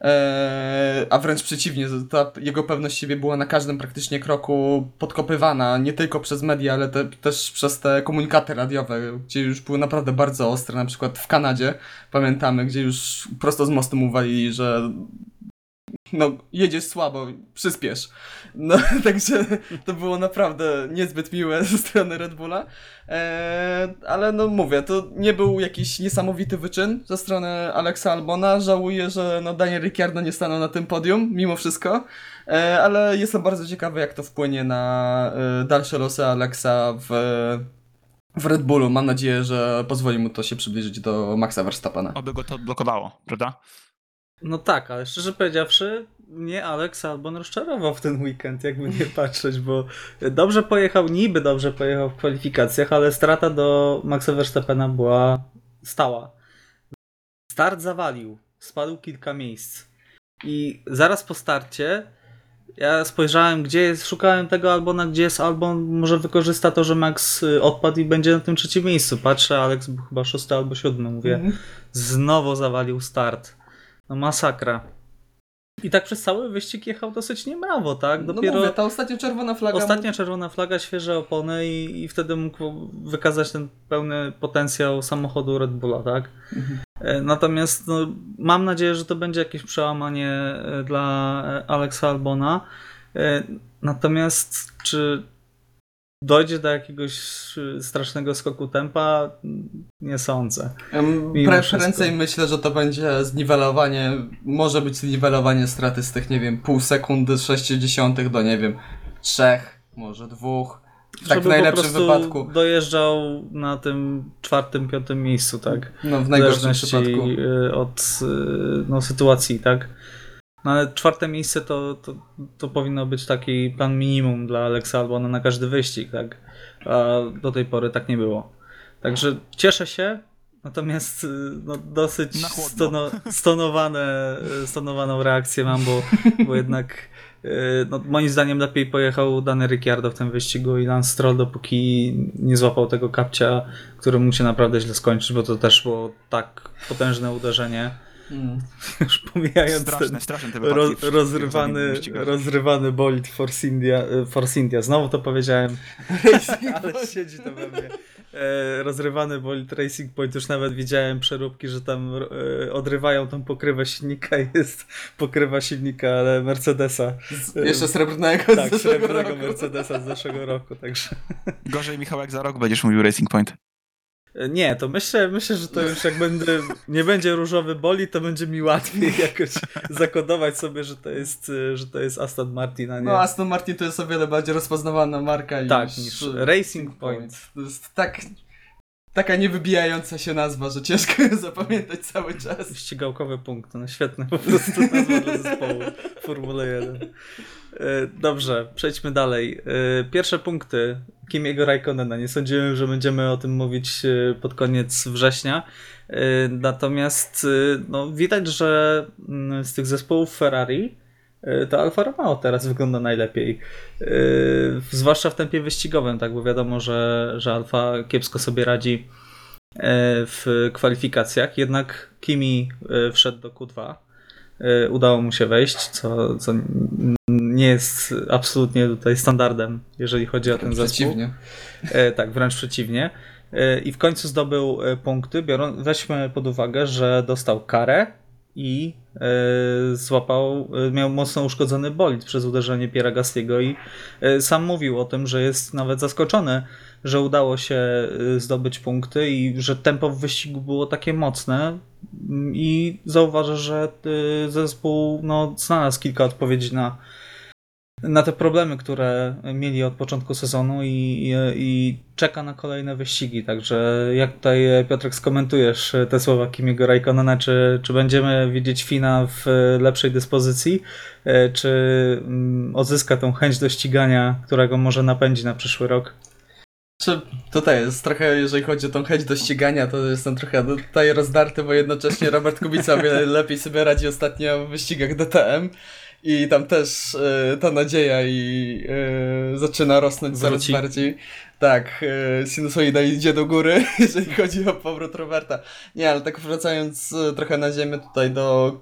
E, a wręcz przeciwnie, ta jego pewność siebie była na każdym praktycznie kroku podkopywana, nie tylko przez media, ale te, też przez te komunikaty radiowe, gdzie już były naprawdę bardzo ostre, na przykład w Kanadzie, pamiętamy, gdzie już prosto z mostu mu walili, że no, jedziesz słabo, przyspiesz. No, także to było naprawdę niezbyt miłe ze strony Red Bulla. Eee, ale no mówię, to nie był jakiś niesamowity wyczyn ze strony Alexa Albona. Żałuję, że no Daniel Ricciardo nie stanął na tym podium, mimo wszystko. Eee, ale jestem bardzo ciekawy, jak to wpłynie na e, dalsze losy Alexa w, w Red Bullu. Mam nadzieję, że pozwoli mu to się przybliżyć do Maxa Verstappena. Oby go to odblokowało, prawda? No tak, ale szczerze powiedziawszy, mnie Alex Albon rozczarował w ten weekend, jakby nie patrzeć, bo dobrze pojechał, niby dobrze pojechał w kwalifikacjach, ale strata do Maxa Verstappena była stała. Start zawalił, spadł kilka miejsc. I zaraz po starcie ja spojrzałem, gdzie jest, szukałem tego Albona, gdzie jest Albon, może wykorzysta to, że Max y, odpadł i będzie na tym trzecim miejscu. Patrzę, Alex był chyba szósty albo siódmy, mówię, Mhm. znowu zawalił start. No masakra. I tak przez cały wyścig jechał dosyć niemrawo, tak? Dopiero No mówię, ta ostatnia czerwona flaga... ostatnia czerwona flaga, świeże opony i, i wtedy mógł wykazać ten pełny potencjał samochodu Red Bulla, tak? Mhm. E, Natomiast no, mam nadzieję, że to będzie jakieś przełamanie e, dla e, Alexa Albona. Natomiast czy dojdzie do jakiegoś e, strasznego skoku tempa? Nie sądzę. Mimo Pre, wszystko. prędzej myślę, że to będzie zniwelowanie, może być zniwelowanie straty z tych, nie wiem, pół sekundy, 60 do, nie wiem, trzech, może dwóch. Tak Żeby w najlepszym wypadku. dojeżdżał na tym czwartym, piątym miejscu, tak? No, w W najgorszym zależności przypadku. y, od y, no, sytuacji, tak? No ale czwarte miejsce to, to, to powinno być taki plan minimum dla Alexa Albona na każdy wyścig, tak? A do tej pory tak nie było. Także cieszę się, natomiast y, no, dosyć stono, stonowane, y, stonowaną reakcję mam, bo, bo jednak y, no, moim zdaniem lepiej pojechał Dany Ricciardo w tym wyścigu i Lance Stroll, dopóki nie złapał tego kapcia, który mógł się naprawdę źle skończyć, bo to też było tak potężne uderzenie. Mm. Już pomijając Straszne, ten straszne te rozrywany, rozrywany bolid Force India, e, Force India. Znowu to powiedziałem, ale siedzi to we mnie. E, rozrywany bolid Racing Point. Już nawet widziałem przeróbki, że tam e, odrywają tą pokrywę silnika. Jest pokrywa silnika, ale Mercedesa. Jeszcze srebrnego Tak, srebrnego roku. Mercedesa z zeszłego roku. Także Gorzej, Michał, jak za rok będziesz mówił Racing Point. Nie, to myślę, myślę, że to już jak będę, nie będzie różowy boli, to będzie mi łatwiej jakoś zakodować sobie, że to jest, e, że to jest Aston Martin, a nie... No, Aston Martin to jest o wiele bardziej rozpoznawana marka tak, niż, niż Racing Point. To jest tak, taka niewybijająca się nazwa, że ciężko ją zapamiętać cały czas. Ścigałkowy punkt, no świetne po prostu nazwa dla zespołu Formuły 1. E, Dobrze, przejdźmy dalej. E, Pierwsze punkty Kimiego Raikkonena. Nie sądziłem, że będziemy o tym mówić e, pod koniec września. Natomiast no, widać, że mm, z tych zespołów Ferrari to Alfa Romeo teraz wygląda najlepiej. E, Zwłaszcza w tempie wyścigowym, tak, bo wiadomo, że, że Alfa kiepsko sobie radzi e, w kwalifikacjach, jednak Kimi e, wszedł do Q2. E, Udało mu się wejść, co, co nie jest absolutnie tutaj standardem, jeżeli chodzi o ten zespół. Przeciwnie. E, tak, wręcz przeciwnie. E, I w końcu zdobył e, punkty. Biorąc, weźmy pod uwagę, że dostał karę i e, złapał, e, miał mocno uszkodzony bolid przez uderzenie Piera Gastiego i e, sam mówił o tym, że jest nawet zaskoczony, że udało się e, zdobyć punkty i że tempo w wyścigu było takie mocne Mm, i zauważa, że e, zespół no, znalazł kilka odpowiedzi na na te problemy, które mieli od początku sezonu i, i, i czeka na kolejne wyścigi. Także jak tutaj Piotrek skomentujesz te słowa Kimiego Raikkonena, czy, czy będziemy widzieć Fina w lepszej dyspozycji, e, czy mm, odzyska tą chęć do ścigania, którego może napędzi na przyszły rok? Czy tutaj jest trochę, jeżeli chodzi o tą chęć do ścigania, to jestem trochę tutaj rozdarty, bo jednocześnie Robert Kubica lepiej sobie radzi ostatnio w wyścigach DTM i tam też e, ta nadzieja i e, zaczyna rosnąć coraz bardziej. Tak, e, sinusoida idzie do góry, jeżeli chodzi o powrót Roberta. Nie, ale tak wracając trochę na ziemię tutaj do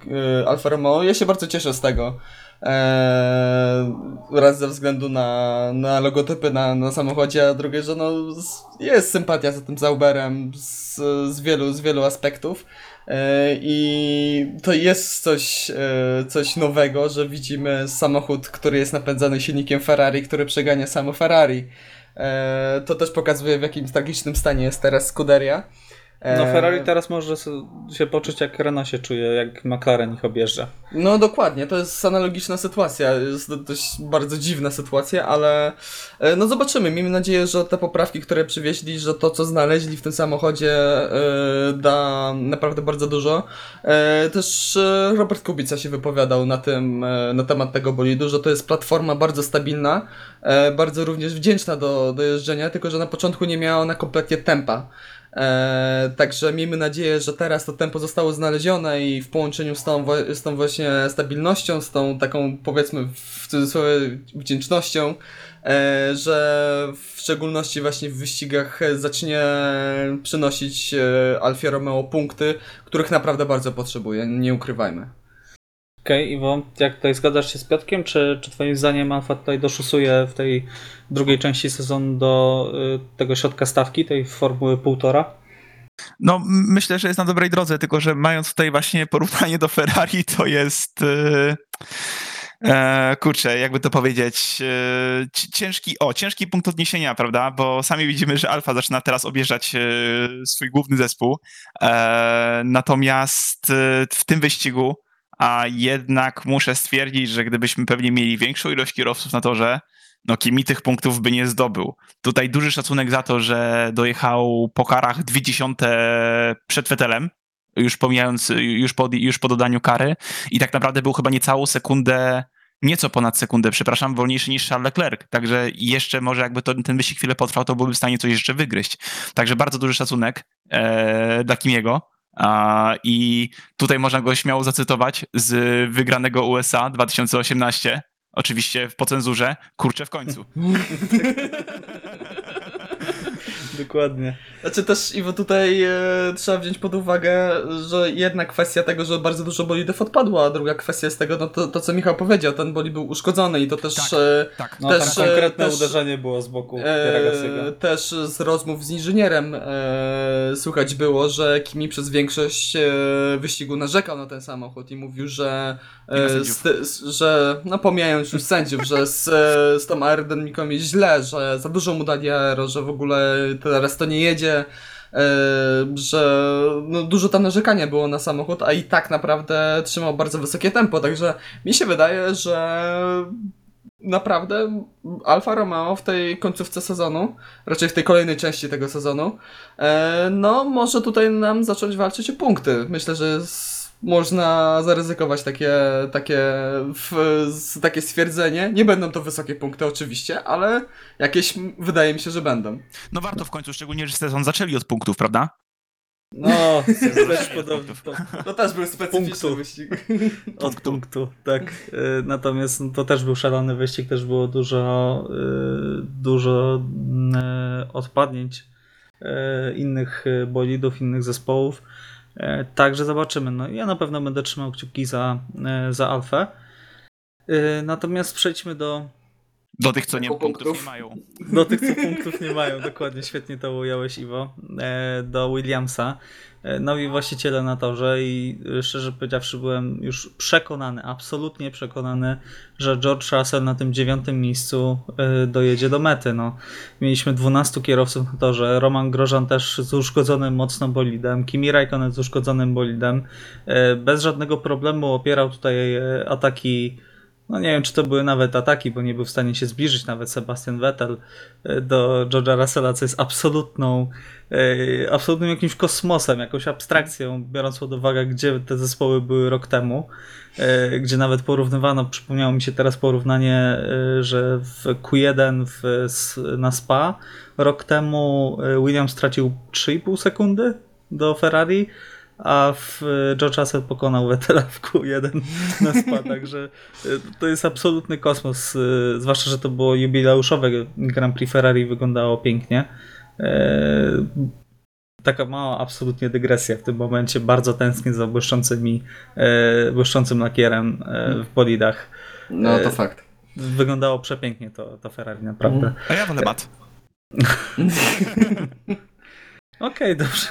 Alfa Romeo, ja się bardzo cieszę z tego. Eee, raz ze względu na, na logotypy na, na samochodzie, a drugie, że no, z- jest sympatia za tym Zauberem z, z, wielu, z wielu aspektów. Eee, I to jest coś, e, coś nowego, że widzimy samochód, który jest napędzany silnikiem Ferrari, który przegania samo Ferrari. Eee, to też pokazuje, w jakim tragicznym stanie jest teraz Scuderia. No Eee, Ferrari teraz może się poczuć jak Renault się czuje, jak McLaren ich objeżdża. No dokładnie, to jest analogiczna sytuacja, jest to dość bardzo dziwna sytuacja, ale e, no zobaczymy, miejmy nadzieję, że te poprawki, które przywieźli, że to co znaleźli w tym samochodzie e, da naprawdę bardzo dużo. E, Też e, Robert Kubica się wypowiadał na tym, e, na temat tego bolidu, że to jest platforma bardzo stabilna, e, bardzo również wdzięczna do, do jeżdżenia, tylko że na początku nie miała ona kompletnie tempa. E, także miejmy nadzieję, że teraz to tempo zostało znalezione i w połączeniu z tą, z tą właśnie stabilnością, z tą taką powiedzmy w cudzysłowie wdzięcznością, e, że w szczególności właśnie w wyścigach zacznie przynosić e, Alfie Romeo punkty, których naprawdę bardzo potrzebuje, nie ukrywajmy. Okej, Iwo, jak tutaj zgadzasz się z Piotkiem, czy, czy twoim zdaniem Alfa tutaj doszusuje w tej drugiej części sezonu do y, tego środka stawki, tej formuły półtora? No, myślę, że jest na dobrej drodze, tylko że mając tutaj właśnie porównanie do Ferrari, to jest. E, e, kurczę, jakby to powiedzieć. Ci- ciężki, o, ciężki punkt odniesienia, prawda? Bo sami widzimy, że Alfa zaczyna teraz objeżdżać e, swój główny zespół. E, natomiast e, w tym wyścigu, a jednak muszę stwierdzić, że gdybyśmy pewnie mieli większą ilość kierowców na torze, no Kimi tych punktów by nie zdobył. Tutaj duży szacunek za to, że dojechał po karach dwie dziesiąte przed Fetelem, już pomijając, już po, już po dodaniu kary i tak naprawdę był chyba niecałą sekundę, nieco ponad sekundę, przepraszam, wolniejszy niż Charles Leclerc. Także jeszcze może jakby to, ten wyścig chwilę potrwał, to byłby w stanie coś jeszcze wygryźć. Także bardzo duży szacunek e, dla Kimiego. I tutaj można go śmiało zacytować z wygranego USA 2018. Oczywiście po cenzurze. Kurczę w końcu. Dokładnie. Znaczy też, Iwo, tutaj e, trzeba wziąć pod uwagę, że jedna kwestia tego, że bardzo dużo bolidów odpadło, a druga kwestia jest tego, no to, to co Michał powiedział, ten bolid był uszkodzony i to też... Tak. E, Tak. No Też, tam e, konkretne też- uderzenie było z boku E, też z rozmów z inżynierem e, słychać było, że Kimi przez większość e, wyścigu narzekał na ten samochód i mówił, że, e, z, że no pomijając już sędziów, że z, e, z tą aerodynamiką jest źle, że za dużo mu dali aero, że w ogóle teraz to nie jedzie. e, Że no, dużo tam narzekania było na samochód, a i tak naprawdę trzymał bardzo wysokie tempo. Także mi się wydaje, że naprawdę Alfa Romeo w tej końcówce sezonu, raczej w tej kolejnej części tego sezonu, e, no może tutaj nam zacząć walczyć o punkty. Myślę, że jest, można zaryzykować takie, takie, w, z, takie stwierdzenie. Nie będą to wysokie punkty oczywiście, ale jakieś wydaje mi się, że będą. No warto w końcu, szczególnie, że sezon zaczęli od punktów, prawda? No, też podobnie. To, To też był specyficzny Punktu. wyścig. od punktu, tak. Y, Natomiast no, to też był szalony wyścig, też było dużo, y, dużo y, odpadnięć innych bolidów, innych zespołów. Y, Także zobaczymy. No, ja na pewno będę trzymał kciuki za, y, za Alfę. Y, Natomiast przejdźmy do, Do tych, co nie punktów punktów. nie mają. do tych, co punktów nie mają. Dokładnie, świetnie to ująłeś, Iwo. E, Do Williamsa. E, Nowi właściciele na torze i e, szczerze powiedziawszy byłem już przekonany, absolutnie przekonany, że George Russell na tym dziewiątym miejscu dojedzie do mety. No, mieliśmy 12 kierowców na torze, Roman Grożan też z uszkodzonym mocno bolidem, Kimi Raikkonen z uszkodzonym bolidem. Bez żadnego problemu opierał tutaj ataki no nie wiem, czy to były nawet ataki, bo nie był w stanie się zbliżyć nawet Sebastian Vettel e, do George'a Russella, co jest absolutną, e, absolutnym jakimś kosmosem, jakąś abstrakcją, biorąc pod uwagę, gdzie te zespoły były rok temu, e, gdzie nawet porównywano, przypomniało mi się teraz porównanie, że w Q1 w, na Spa rok temu Williams stracił 3,5 sekundy do Ferrari, a w George Russell pokonał Vettela w Q1 na spa, także to jest absolutny kosmos, zwłaszcza, że to było jubileuszowe Grand Prix Ferrari, wyglądało pięknie. Taka mała absolutnie dygresja w tym momencie, bardzo tęsknię za błyszczącymi, błyszczącym lakierem w bolidach. No to fakt. Wyglądało przepięknie to, to Ferrari, naprawdę. A ja wolę mat. Okej, okay, dobrze.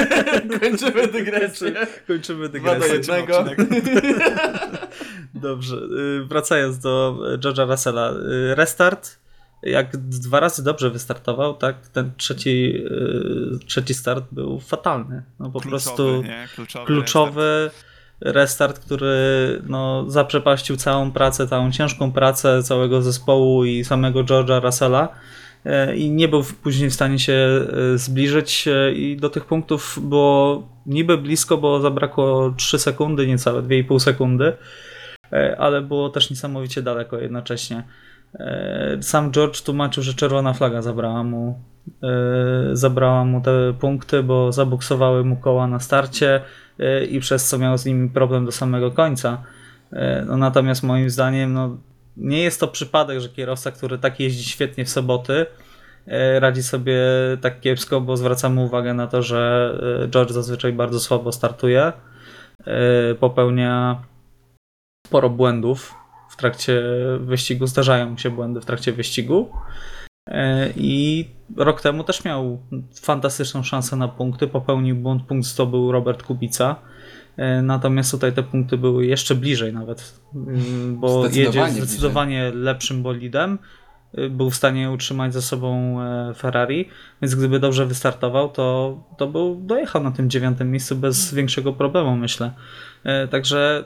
Kończymy dygresję. Kończymy dygresję. Dwa do jednego. Dobrze. Wracając do George'a Russella. Restart. Jak dwa razy dobrze wystartował, tak ten trzeci, trzeci start był fatalny. No po Kluczowy, prostu nie? kluczowy, kluczowy restart. restart, który no, zaprzepaścił całą pracę, całą ciężką pracę całego zespołu i samego George'a Russella i nie był później w stanie się zbliżyć i do tych punktów było niby blisko, bo zabrakło 3 sekundy, niecałe 2,5 sekundy, ale było też niesamowicie daleko jednocześnie. Sam George tłumaczył, że czerwona flaga zabrała mu, zabrała mu te punkty, bo zabuksowały mu koła na starcie i przez co miał z nimi problem do samego końca. No, natomiast moim zdaniem no, nie jest to przypadek, że kierowca, który tak jeździ świetnie w soboty, radzi sobie tak kiepsko, bo zwracamy uwagę na to, że George zazwyczaj bardzo słabo startuje, popełnia sporo błędów w trakcie wyścigu, zdarzają mu się błędy w trakcie wyścigu i rok temu też miał fantastyczną szansę na punkty, popełnił błąd, punkt zdobył Robert Kubica, Natomiast tutaj te punkty były jeszcze bliżej nawet, bo jedzie zdecydowanie bliżej. lepszym bolidem. Był w stanie utrzymać ze sobą Ferrari, więc gdyby dobrze wystartował, to, to był, dojechał na tym dziewiątym miejscu bez większego problemu, myślę. Także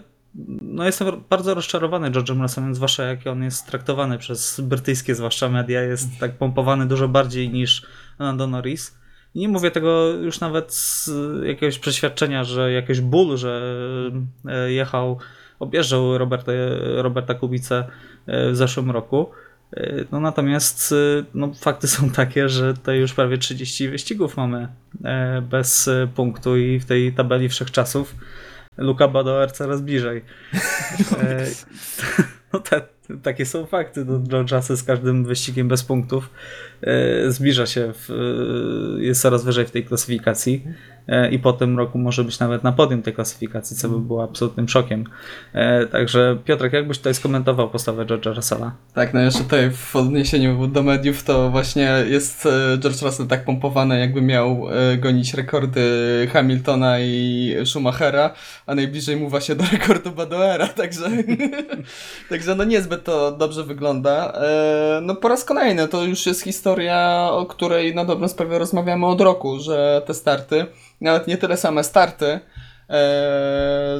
no jestem bardzo rozczarowany George'em Russellem, zwłaszcza jak on jest traktowany przez brytyjskie, zwłaszcza media, jest tak pompowany dużo bardziej niż Lando Norris. Nie mówię tego już nawet z jakiegoś przeświadczenia, że jakiś ból, że jechał, objeżdżał Roberta, Roberta Kubicę w zeszłym roku. No natomiast no, fakty są takie, że to już prawie 30 wyścigów mamy bez punktu i w tej tabeli wszechczasów Luka Badoer coraz bliżej. no te, takie są fakty. No, George Russell z każdym wyścigiem bez punktów zbliża się, w, jest coraz wyżej w tej klasyfikacji i po tym roku może być nawet na podium tej klasyfikacji, co by było absolutnym szokiem. Także Piotrek, jak byś tutaj skomentował postawę George'a Russella? Tak, no jeszcze tutaj w odniesieniu do mediów to właśnie jest George Russell tak pompowany, jakby miał gonić rekordy Hamiltona i Schumachera, a najbliżej mu właśnie do rekordu Badoera, także, także no niezbyt to dobrze wygląda. No po raz kolejny to już jest historia, o której na dobrą sprawę rozmawiamy od roku, że te starty, nawet nie tyle same starty,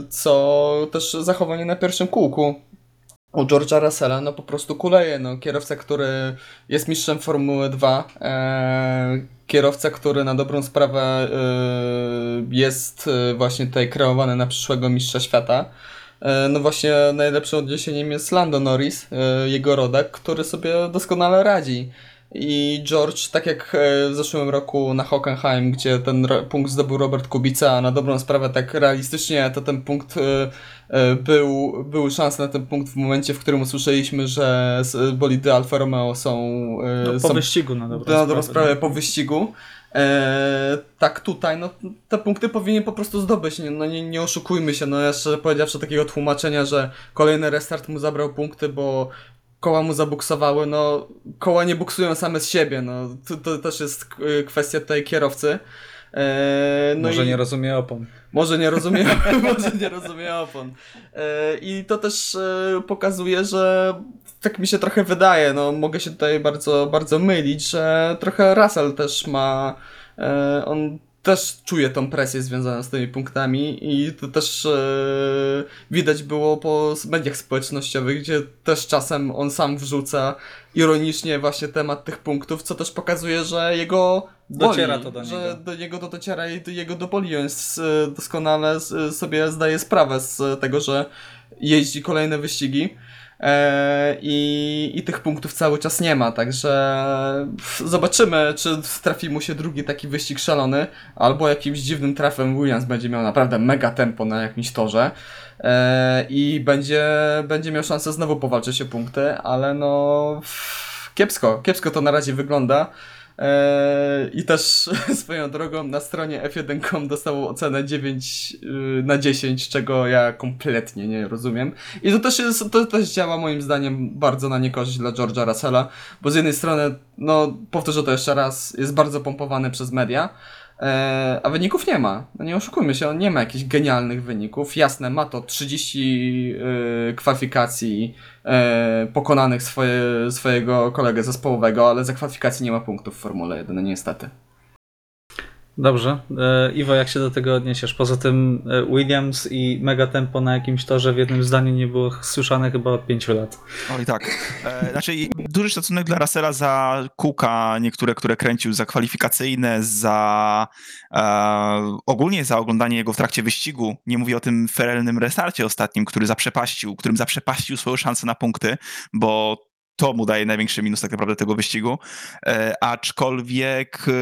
co też zachowanie na pierwszym kółku. U George'a Russella, no po prostu kuleje, no. Kierowca, który jest mistrzem Formuły 2, kierowca, który na dobrą sprawę jest właśnie tutaj kreowany na przyszłego mistrza świata, no właśnie najlepszym odniesieniem jest Lando Norris, jego rodak, który sobie doskonale radzi. I George, tak jak w zeszłym roku na Hockenheim, gdzie ten punkt zdobył Robert Kubica, a na dobrą sprawę tak realistycznie to ten punkt był, były szanse na ten punkt w momencie, w którym usłyszeliśmy, że bolidy Alfa Romeo są... No, po są, wyścigu na dobrą, na dobrą sprawę. po wyścigu. E, tak tutaj, no te punkty powinien po prostu zdobyć, nie, no nie, nie oszukujmy się, no jeszcze powiedziawszy takiego tłumaczenia, że kolejny restart mu zabrał punkty, bo koła mu zabuksowały, no koła nie buksują same z siebie, no to, to też jest kwestia tej kierowcy. E, no może i... nie rozumie opon. Może nie rozumie, może nie rozumie opon. E, I to też e, pokazuje, że tak mi się trochę wydaje, no mogę się tutaj bardzo, bardzo mylić, że trochę Russell też ma, e, on też czuje tą presję związaną z tymi punktami i to też e, widać było po mediach społecznościowych, gdzie też czasem on sam wrzuca ironicznie właśnie temat tych punktów, co też pokazuje, że jego boli, dociera to do że niego. do niego to dociera i do jego do boli. On jest, doskonale sobie zdaje sprawę z tego, że jeździ kolejne wyścigi i, I tych punktów cały czas nie ma, także zobaczymy, czy trafi mu się drugi taki wyścig szalony, albo jakimś dziwnym trafem Williams będzie miał naprawdę mega tempo na jakimś torze e, i będzie, będzie miał szansę znowu powalczyć o punkty, ale no kiepsko, kiepsko to na razie wygląda. Eee, I też swoją drogą na stronie F1.com dostało ocenę 9 y, na 10, czego ja kompletnie nie rozumiem. I to też, jest, to też działa moim zdaniem bardzo na niekorzyść dla George'a Russella, bo z jednej strony, no powtórzę to jeszcze raz, jest bardzo pompowany przez media, a wyników nie ma. No nie oszukujmy się, on nie ma jakichś genialnych wyników. Jasne, ma to 30 e, kwalifikacji e, pokonanych swoje, swojego kolegę zespołowego, ale za kwalifikacje nie ma punktów w Formule 1, no niestety. Dobrze. E, Iwo, jak się do tego odniesiesz? Poza tym e, Williams i mega tempo na jakimś torze w jednym zdaniu nie było słyszane chyba od pięciu lat. Oj tak. E, znaczy duży szacunek dla Russella za kółka niektóre, które kręcił, za kwalifikacyjne, za e, ogólnie za oglądanie jego w trakcie wyścigu. Nie mówię o tym ferelnym restarcie ostatnim, który zaprzepaścił, którym zaprzepaścił swoją szansę na punkty, bo to mu daje największy minus tak naprawdę tego wyścigu, e, aczkolwiek e,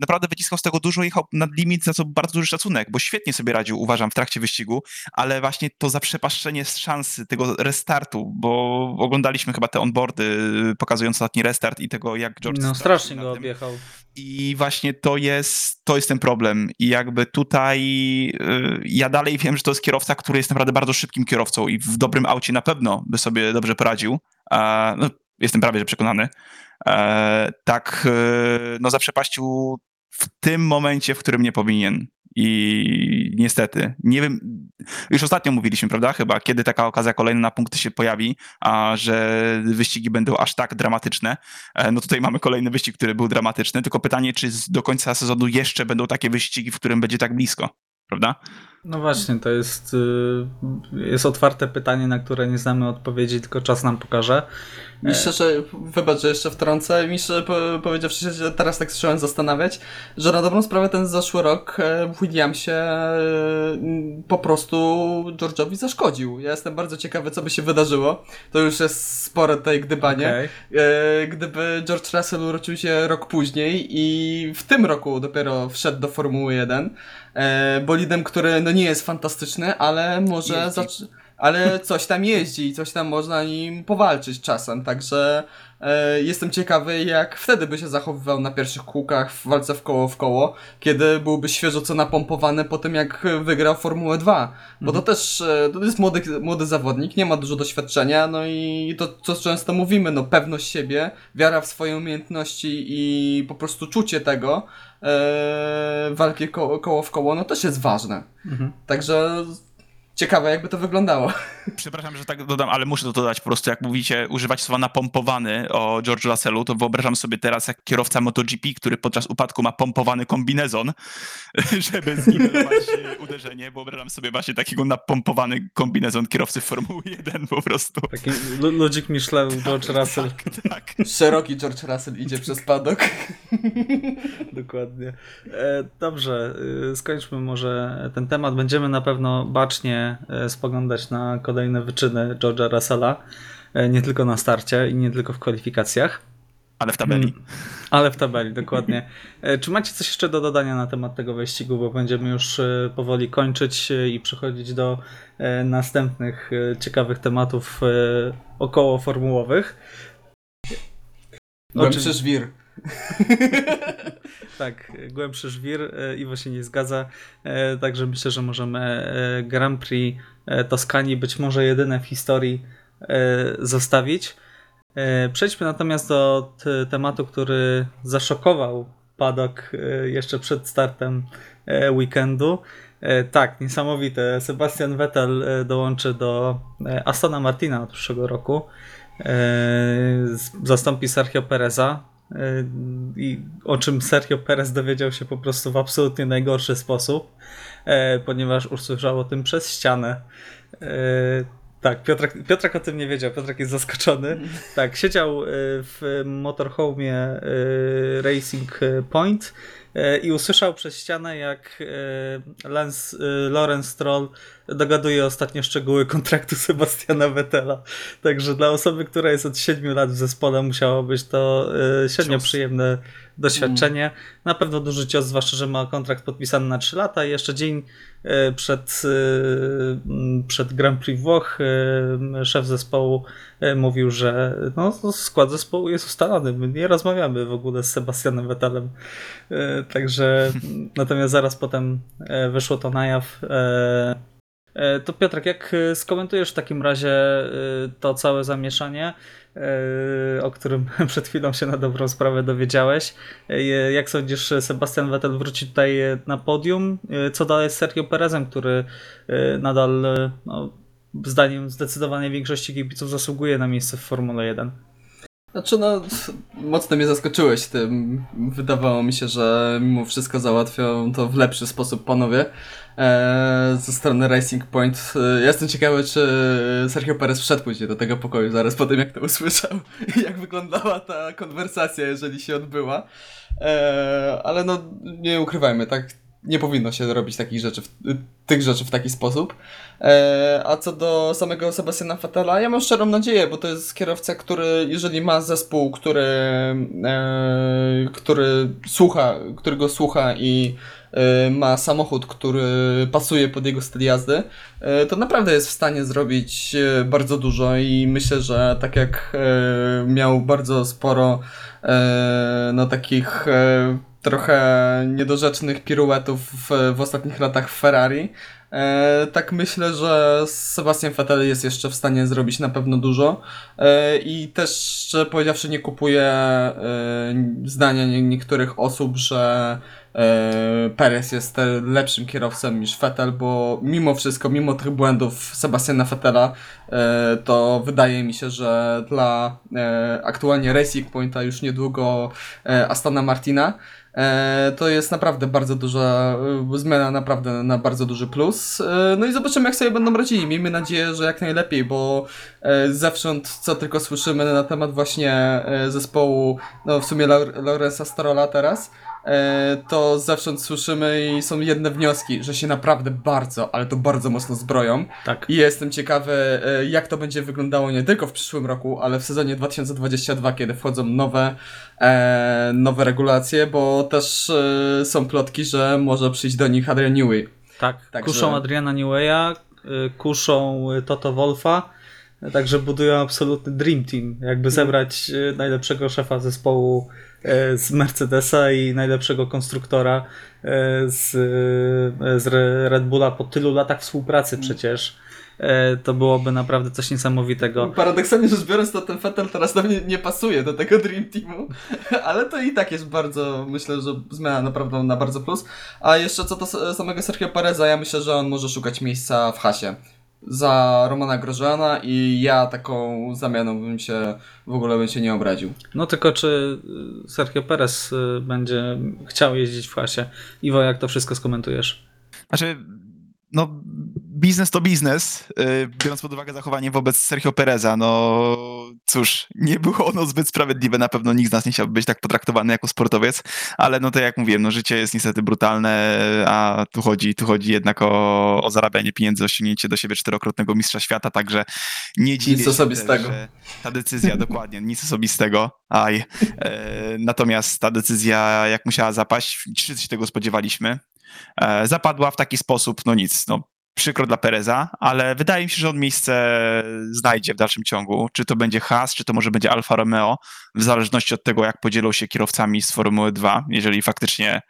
naprawdę wyciskał z tego dużo, jechał nad limit, za co bardzo duży szacunek, bo świetnie sobie radził, uważam, w trakcie wyścigu, ale właśnie to zaprzepaszczenie szansy tego restartu, bo oglądaliśmy chyba te onboardy pokazujące ostatni restart i tego, jak George... No strasznie go objechał. I właśnie to jest, to jest ten problem. I jakby tutaj y, ja dalej wiem, że to jest kierowca, który jest naprawdę bardzo szybkim kierowcą i w dobrym aucie na pewno by sobie dobrze poradził. No, jestem prawie że przekonany. E, tak, y, no zaprzepaścił w tym momencie, w którym nie powinien. I niestety, nie wiem, już ostatnio mówiliśmy, prawda, chyba, kiedy taka okazja kolejna na punkty się pojawi, a że wyścigi będą aż tak dramatyczne. E, no tutaj mamy kolejny wyścig, który był dramatyczny, tylko pytanie, czy do końca sezonu jeszcze będą takie wyścigi, w którym będzie tak blisko, prawda? No właśnie, to jest, y, jest otwarte pytanie, na które nie znamy odpowiedzi, tylko czas nam pokaże. Mi szczerze, wybacz, że jeszcze wtrącę, mi szczerze powiedziawszy, że teraz tak zacząłem zastanawiać, że na dobrą sprawę ten zeszły rok e, w Williamsie e, po prostu George'owi zaszkodził. Ja jestem bardzo ciekawy, co by się wydarzyło. To już jest spore tutaj gdybanie. Okay. Gdyby George Russell urodził się rok później i w tym roku dopiero wszedł do Formuły 1, e, bolidem, który no nie jest fantastyczny, ale może ale coś tam jeździ i coś tam można nim powalczyć czasem, także jestem ciekawy jak wtedy by się zachowywał na pierwszych kółkach w walce w koło w koło, kiedy byłby świeżo co napompowany po tym jak wygrał Formułę 2, bo to mhm. też e, to jest młody, młody zawodnik, nie ma dużo doświadczenia, no i to co często mówimy, no pewność siebie, wiara w swoje umiejętności i po prostu czucie tego, e, walki koło, koło w koło, no też jest ważne. Mhm. Także ciekawe, jakby to wyglądało. Przepraszam, że tak dodam, ale muszę to dodać po prostu. Jak mówicie, używać słowa napompowany o George Russellu, to wyobrażam sobie teraz jak kierowca MotoGP, który podczas upadku ma pompowany kombinezon, żeby zniwelować uderzenie. Wyobrażam sobie właśnie takiego napompowany kombinezon kierowcy Formuły 1 po prostu. Taki ludzik Michelin George tak, Russell. Tak, tak. Szeroki George Russell idzie przez padok. Dokładnie. E, dobrze, y, skończmy może ten temat. Będziemy na pewno bacznie E, spoglądać na kolejne wyczyny George'a Russella, e, nie tylko na starcie i nie tylko w kwalifikacjach. Ale w tabeli. Mm, ale w tabeli, dokładnie. E, czy macie coś jeszcze do dodania na temat tego wyścigu, bo będziemy już powoli kończyć i przechodzić do następnych ciekawych tematów około formułowych. Głębszy żwir. tak, głębszy żwir. E, Iwo się nie zgadza. E, także myślę, że możemy e, Grand Prix Toskanii być może jedyne w historii zostawić. Przejdźmy natomiast do tematu, który zaszokował padok jeszcze przed startem weekendu. Tak, niesamowite. Sebastian Vettel dołączy do Astona Martina od przyszłego roku. Zastąpi Sergio Pereza i o czym Sergio Perez dowiedział się po prostu w absolutnie najgorszy sposób, e, ponieważ usłyszał o tym przez ścianę. E, tak, Piotrek, Piotrek o tym nie wiedział, Piotrek jest zaskoczony. Tak, siedział e, w motorhome Racing Point i usłyszał przez ścianę, jak e, Lance, e, Lawrence Stroll dogaduje ostatnie szczegóły kontraktu Sebastiana Vettela. Także dla osoby, która jest od 7 lat w zespole, musiało być to e, średnio przyjemne doświadczenie. Na pewno duży cios, zwłaszcza, że ma kontrakt podpisany na 3 lata i jeszcze dzień e, przed, e, przed Grand Prix Włoch e, szef zespołu e, mówił, że no, to skład zespołu jest ustalony. My nie rozmawiamy w ogóle z Sebastianem Vettelem. E, Także natomiast zaraz potem e, wyszło to na jaw. E, e, To Piotrek, jak e, skomentujesz w takim razie e, to całe zamieszanie, e, o którym przed chwilą się na dobrą sprawę dowiedziałeś? E, Jak sądzisz, Sebastian Vettel wróci tutaj e, na podium? E, Co dalej z Sergio Perezem, który e, nadal, e, no, zdaniem zdecydowanej większości kibiców, zasługuje na miejsce w Formule 1? Znaczy no, mocno mnie zaskoczyłeś tym. Wydawało mi się, że mimo wszystko załatwią to w lepszy sposób panowie e, ze strony Racing Point. E, ja jestem ciekawy, czy Sergio Perez wszedł później do tego pokoju zaraz po tym, jak to usłyszał i jak wyglądała ta konwersacja, jeżeli się odbyła. E, ale no, nie ukrywajmy, tak nie powinno się robić takich rzeczy, w, tych rzeczy w taki sposób. E, a co do samego Sebastiana Vettela, ja mam szczerą nadzieję, bo to jest kierowca, który, jeżeli ma zespół, który, e, który słucha, którego słucha i e, ma samochód, który pasuje pod jego styl jazdy, e, to naprawdę jest w stanie zrobić e, bardzo dużo i myślę, że tak jak e, miał bardzo sporo no takich trochę niedorzecznych piruetów w, w ostatnich latach w Ferrari, E, tak myślę, że Sebastian Vettel jest jeszcze w stanie zrobić na pewno dużo. E, i też szczerze powiedziawszy nie kupuję e, zdania nie, niektórych osób, że e, Perez jest lepszym kierowcą niż Vettel, bo mimo wszystko, mimo tych błędów Sebastiana Vettela, e, to wydaje mi się, że dla e, aktualnie Racing Pointa już niedługo Astana Martina to jest naprawdę bardzo duża e, zmiana, naprawdę na bardzo duży plus. E, no i zobaczymy, jak sobie będą radzili. Miejmy nadzieję, że jak najlepiej, bo e, zewsząd, co tylko słyszymy na temat właśnie e, zespołu, no w sumie Laur- Laurensa Starola teraz, e, to zewsząd słyszymy i są jedne wnioski, że się naprawdę bardzo, ale to bardzo mocno zbroją. Tak. I jestem ciekawy, e, jak to będzie wyglądało nie tylko w przyszłym roku, ale w sezonie 2022, kiedy wchodzą nowe, e, nowe regulacje, bo też e, są plotki, że może przyjść do nich Adrian Newey. Tak, Także- kuszą Adriana Neweya, kuszą Toto Wolfa, także budują absolutny dream team. Jakby zebrać y, najlepszego szefa zespołu y, z Mercedesa i najlepszego konstruktora y, z, z Re- Red Bulla po tylu latach współpracy przecież. y, To byłoby naprawdę coś niesamowitego. Paradoksalnie rzecz biorąc, to ten Vettel teraz do mnie nie pasuje do tego Dream Teamu, ale to i tak jest bardzo, myślę, że zmiana naprawdę na bardzo plus. A jeszcze co do samego Sergio Pereza, ja myślę, że on może szukać miejsca w hasie za Romana Grosjeana i ja taką zamianą bym się w ogóle bym się nie obraził. No tylko czy y, Sergio Perez y, będzie chciał jeździć w klasie? Iwo, jak to wszystko skomentujesz? Znaczy, no, biznes to biznes, yy, biorąc pod uwagę zachowanie wobec Sergio Pereza, no cóż, nie było ono zbyt sprawiedliwe, na pewno nikt z nas nie chciałby być tak potraktowany jako sportowiec, ale no to jak mówiłem, no życie jest niestety brutalne, a tu chodzi, tu chodzi jednak o, o zarabianie pieniędzy, osiągnięcie do siebie czterokrotnego mistrza świata, także nie dziwię się osobistego. też, że ta decyzja, dokładnie, nic osobistego, aj, e, natomiast ta decyzja, jak musiała zapaść, wszyscy się tego spodziewaliśmy, e, zapadła w taki sposób, no nic, no przykro dla Pereza, ale wydaje mi się, że on miejsce znajdzie w dalszym ciągu. Czy to będzie Haas, czy to może będzie Alfa Romeo, w zależności od tego, jak podzielą się kierowcami z Formuły 2, jeżeli faktycznie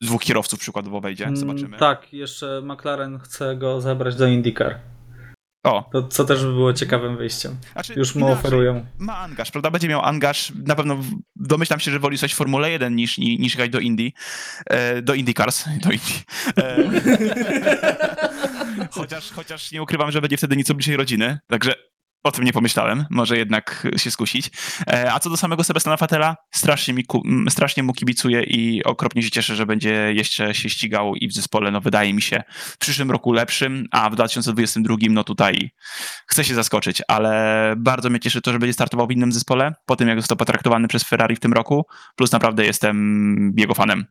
dwóch kierowców przykładowo wejdzie, Mm, zobaczymy. Tak, jeszcze McLaren chce go zabrać do IndyCar. O, To, co też by było ciekawym wyjściem. znaczy Już mu inaczej. oferują. Ma angaż, prawda? Będzie miał angaż. Na pewno domyślam się, że woli coś w Formule 1 niż, ni- niż jechać do Indii. E, do IndyCars. Do Indii. E, chociaż, chociaż nie ukrywam, że będzie wtedy nieco bliżej rodziny. Także o tym nie pomyślałem. Może jednak się skusić. E, a co do samego Sebastiana Fatela, strasznie, mi strasznie mu kibicuję i okropnie się cieszę, że będzie jeszcze się ścigał i w zespole, no wydaje mi się, w przyszłym roku lepszym, a w 2022 no tutaj chcę się zaskoczyć, ale bardzo mnie cieszy to, że będzie startował w innym zespole, po tym jak został potraktowany przez Ferrari w tym roku, plus naprawdę jestem jego fanem.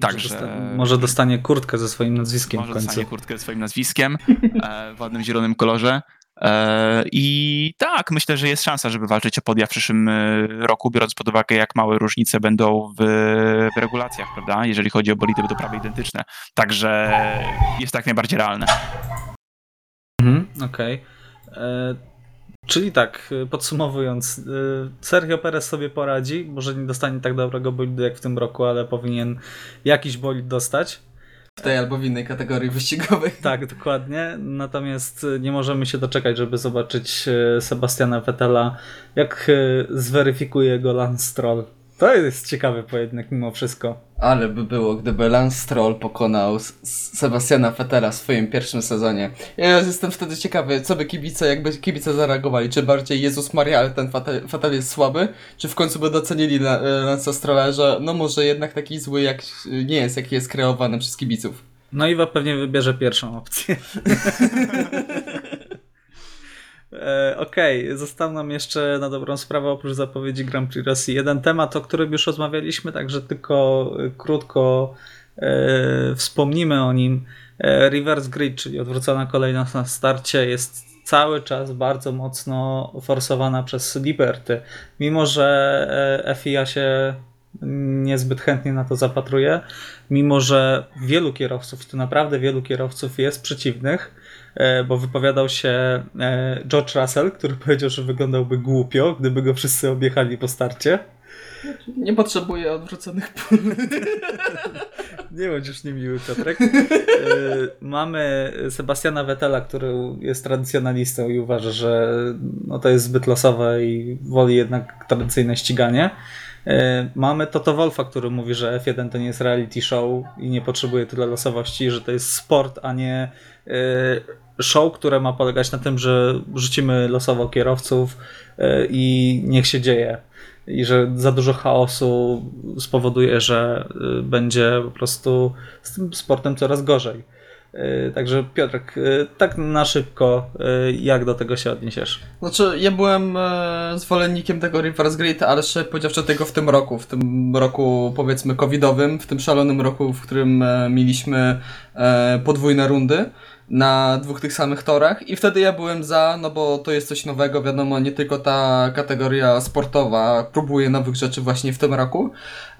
Także dosta- może dostanie kurtkę ze swoim nazwiskiem może w końcu. dostanie kurtkę ze swoim nazwiskiem e, w ładnym zielonym kolorze. E, I tak, myślę, że jest szansa, żeby walczyć o podia w przyszłym e, roku, biorąc pod uwagę, jak małe różnice będą w, w regulacjach, prawda? Jeżeli chodzi o bolidy, będą prawie identyczne. Także jest to jak najbardziej realne. Mhm, Okej. E, Czyli tak, podsumowując, Sergio Perez sobie poradzi, może nie dostanie tak dobrego bolidu jak w tym roku, ale powinien jakiś bolid dostać. W tej albo w innej kategorii wyścigowej. Tak, dokładnie. Natomiast e, nie możemy się doczekać, żeby zobaczyć e, Sebastiana Vettela, jak e, zweryfikuje go Lance Stroll. To jest ciekawy pojedynek mimo wszystko. Ale by było, gdyby Lance Stroll pokonał S- S- Sebastiana Vettela w swoim pierwszym sezonie. Ja jestem wtedy ciekawy, co by kibice, jakby kibice zareagowali. Czy bardziej Jezus Maria, ale ten Vettel jest słaby? Czy w końcu by docenili La- e, Lance'a Strolla, że no może jednak taki zły jak nie jest, jaki jest kreowany przez kibiców. No Iwa pewnie wybierze pierwszą opcję. E, Okej, został nam jeszcze na dobrą sprawę oprócz zapowiedzi Grand Prix Rosji jeden temat, o którym już rozmawialiśmy, także tylko e, krótko e, wspomnimy o nim. E, reverse grid, czyli odwrócona kolejność na starcie jest cały czas bardzo mocno forsowana przez Liberty. Mimo, że e, FIA się niezbyt chętnie na to zapatruje, mimo że wielu kierowców, tu naprawdę wielu kierowców jest przeciwnych, bo wypowiadał się e, George Russell, który powiedział, że wyglądałby głupio, gdyby go wszyscy objechali po starcie. Nie potrzebuje odwróconych pól. Nie bądź już niemiły, Piotrek. E, Mamy Sebastiana Vettela, który jest tradycjonalistą i uważa, że no to jest zbyt losowe i woli jednak tradycyjne ściganie. E, Mamy Toto Wolfa, który mówi, że F1 to nie jest reality show i nie potrzebuje tyle losowości, że to jest sport, a nie e, show, które ma polegać na tym, że rzucimy losowo kierowców e, i niech się dzieje. I że za dużo chaosu spowoduje, że y, będzie po prostu z tym sportem coraz gorzej. Y, Także Piotrek, tak na szybko, jak do tego się odniesiesz? Znaczy, ja byłem e, zwolennikiem tego Reverse Grid, ale szczerze powiedziawszy tego w tym roku, w tym roku powiedzmy covidowym, w tym szalonym roku, w którym e, mieliśmy e, podwójne rundy na dwóch tych samych torach i wtedy ja byłem za, no bo to jest coś nowego, wiadomo, nie tylko ta kategoria sportowa próbuje nowych rzeczy właśnie w tym roku,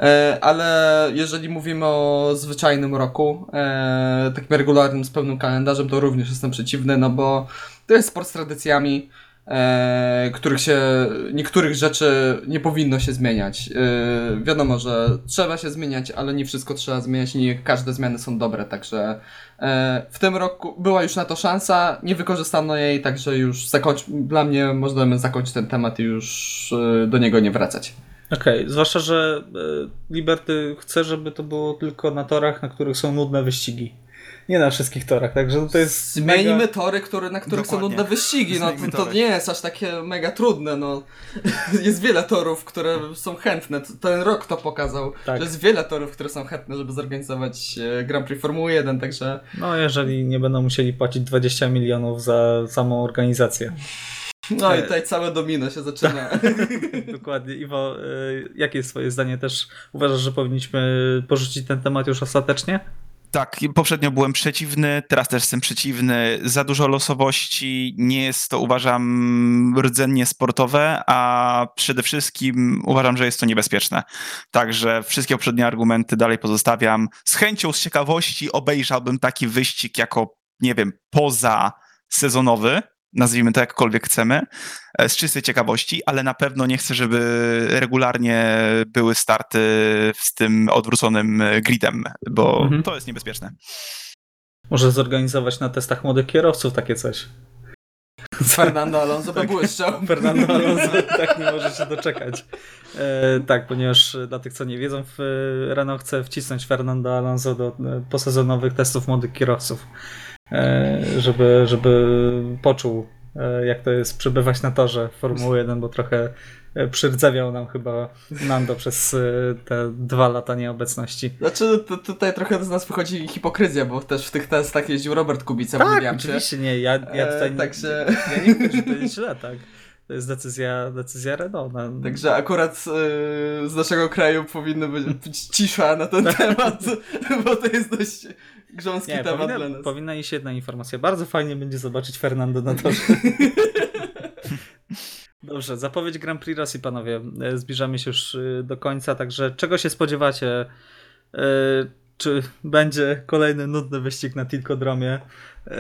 e, ale jeżeli mówimy o zwyczajnym roku, e, takim regularnym z pełnym kalendarzem, to również jestem przeciwny, no bo to jest sport z tradycjami, e, których się, niektórych rzeczy nie powinno się zmieniać. E, wiadomo, że trzeba się zmieniać, ale nie wszystko trzeba zmieniać nie każde zmiany są dobre, także e, w tym roku była już na to szansa, nie wykorzystano jej, także już zakończ, dla mnie możemy zakończyć ten temat i już do niego nie wracać. Okej, zwłaszcza, że Liberty chce, żeby to było tylko na torach, na których są nudne wyścigi. Nie na wszystkich torach, także to jest. Zmienimy mega... tory, które, na których są Dokładnie. nudne wyścigi. No, to, to nie jest aż takie mega trudne. No. Jest wiele torów, które są chętne. Ten rok to pokazał. Tak. Że jest wiele torów, które są chętne, żeby zorganizować e, Grand Prix Formuły 1, także No, jeżeli nie będą musieli płacić 20 milionów za samą organizację. no i E, tutaj całe domino się zaczyna. Dokładnie. Iwo, y, jakie jest Twoje zdanie? Też uważasz, że powinniśmy porzucić ten temat już ostatecznie? Tak, poprzednio byłem przeciwny, teraz też jestem przeciwny. Za dużo losowości, nie jest to, uważam, rdzennie sportowe, a przede wszystkim uważam, że jest to niebezpieczne. Także wszystkie poprzednie argumenty dalej pozostawiam. Z chęcią, z ciekawości obejrzałbym taki wyścig jako, nie wiem, poza sezonowy, nazwijmy to jakkolwiek chcemy, e, z czystej ciekawości, ale na pewno nie chcę, żeby regularnie były starty z tym odwróconym e, gridem, bo Mhm. to jest niebezpieczne. Może zorganizować na testach młodych kierowców takie coś. Fernando Alonso by błyszczał. Fernando Alonso tak nie może się doczekać. E, tak, ponieważ dla tych, co nie wiedzą, w, e, Renault chce wcisnąć Fernando Alonso do posezonowych testów młodych kierowców, żeby, żeby poczuł, e, jak to jest przebywać na torze Formuły 1, bo trochę e, przydzewiał nam chyba Nando przez e, te dwa lata nieobecności. Znaczy, to, tutaj trochę z nas wychodzi hipokryzja, bo też w tych testach jeździł Robert Kubica w Tak, Williamsie. oczywiście, nie, ja, ja E, tutaj także- nie, ja nie mówię, że to jest źle, tak. To jest decyzja, decyzja Renault. Na, Także akurat y, z naszego kraju powinna być, być cisza na ten temat, bo to jest dość grząski nie, temat powinna, dla nas. powinna iść jedna informacja. Bardzo fajnie będzie zobaczyć Fernando na torze. Dobrze, zapowiedź Grand Prix Rosji, panowie. E, Zbliżamy się już y, do końca, także czego się spodziewacie? E, Czy będzie kolejny nudny wyścig na Tilkodromie? E,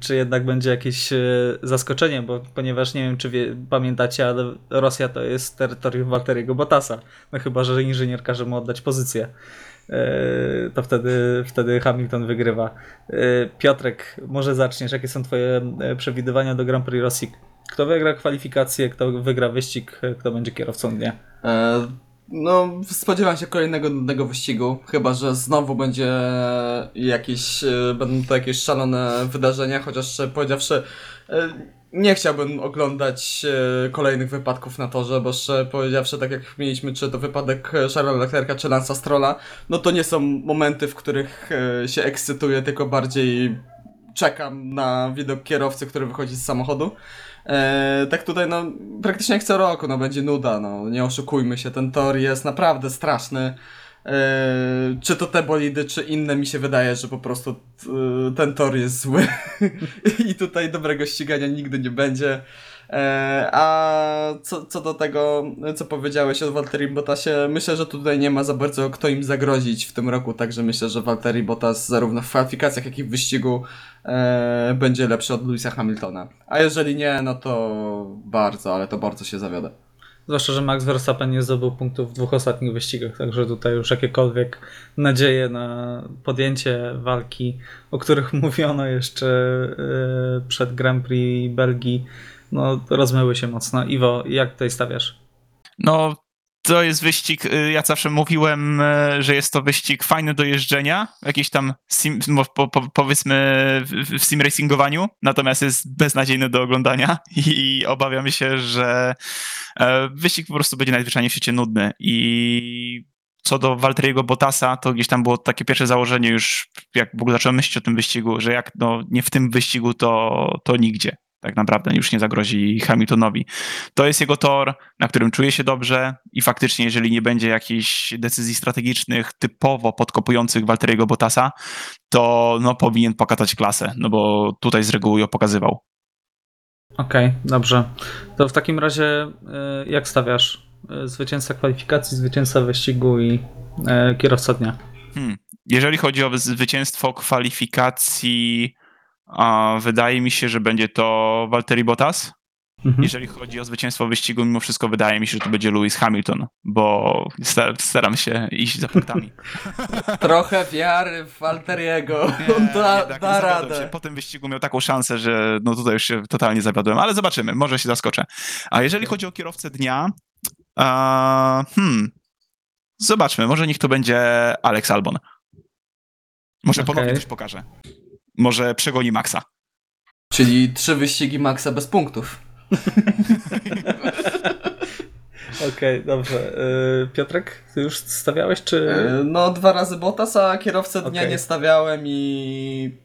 Czy jednak będzie jakieś e, zaskoczenie? Bo ponieważ nie wiem, czy wie, pamiętacie, ale Rosja to jest terytorium Walteriego Bottasa. No chyba, że inżynier każe mu oddać pozycję. E, To wtedy, wtedy Hamilton wygrywa. Piotrek, może zaczniesz. Jakie są Twoje przewidywania do Grand Prix Rosji? Kto wygra kwalifikację, kto wygra wyścig, kto będzie kierowcą dnia? E, no, spodziewam się kolejnego nudnego wyścigu, chyba że znowu będzie jakieś, e, będą to jakieś szalone wydarzenia, chociaż e, powiedziawszy, e, nie chciałbym oglądać kolejnych wypadków na torze, bo szczerze powiedziawszy, tak jak mieliśmy, czy to wypadek Charlesa Leclerca, czy Lance'a Strolla, no to nie są momenty, w których się ekscytuję, tylko bardziej czekam na widok kierowcy, który wychodzi z samochodu. E, tak tutaj, no, praktycznie jak co roku, no, będzie nuda, no, nie oszukujmy się, ten tor jest naprawdę straszny. E, czy to te bolidy, czy inne, mi się wydaje, że po prostu e, ten tor jest zły i tutaj dobrego ścigania nigdy nie będzie. E, a co, co do tego, co powiedziałeś o Walteri Bottasie, myślę, że tutaj nie ma za bardzo kto im zagrozić w tym roku, także myślę, że Walteri Bottas zarówno w kwalifikacjach, jak i w wyścigu e, będzie lepszy od Louisa Hamiltona. A jeżeli nie, no to bardzo, ale to bardzo się zawiodę. Zwłaszcza, że Max Verstappen nie zdobył punktów w dwóch ostatnich wyścigach, także tutaj już jakiekolwiek nadzieje na podjęcie walki, o których mówiono jeszcze e, przed Grand Prix Belgii, no rozmyły się mocno. Iwo, jak tutaj stawiasz? No, to jest wyścig, y, ja zawsze mówiłem, y, że jest to wyścig fajny do jeżdżenia, jakiś tam sim, po, po, powiedzmy w, sim racingowaniu, natomiast jest beznadziejny do oglądania i obawiam się, że e, wyścig po prostu będzie najzwyczajniej w świecie nudny i co do Walteriego Bottasa, to gdzieś tam było takie pierwsze założenie już, jak w ogóle zacząłem myśleć o tym wyścigu, że jak no, nie w tym wyścigu, to, to nigdzie. Tak naprawdę już nie zagrozi Hamiltonowi. To jest jego tor, na którym czuje się dobrze i faktycznie, jeżeli nie będzie jakichś decyzji strategicznych typowo podkopujących Walteriego Bottasa, to no, powinien pokazać klasę, no bo tutaj z reguły ją pokazywał. Okej, dobrze. To w takim razie e, jak stawiasz? E, Zwycięzca kwalifikacji, zwycięzca wyścigu i e, kierowca dnia. Hmm. Jeżeli chodzi o zwycięstwo kwalifikacji, a wydaje mi się, że będzie to Walteri Bottas. Mhm. Jeżeli chodzi o zwycięstwo wyścigu, mimo wszystko wydaje mi się, że to będzie Lewis Hamilton, bo sta- staram się iść za punktami. Trochę wiary w Walteriego, on da, jednak da radę. Się. Po tym wyścigu miał taką szansę, że no tutaj już się totalnie zawiodłem, ale zobaczymy, może się zaskoczę. A jeżeli chodzi o kierowcę dnia, a, hmm, zobaczmy, może niech to będzie Alex Albon. Może Okej. ponownie coś pokaże. Może przegoni Maxa. Czyli trzy wyścigi Maxa bez punktów. Okej, dobrze. E, Piotrek, ty już stawiałeś, czy... E, No, dwa razy Bottas, a kierowcę dnia Okej. nie stawiałem i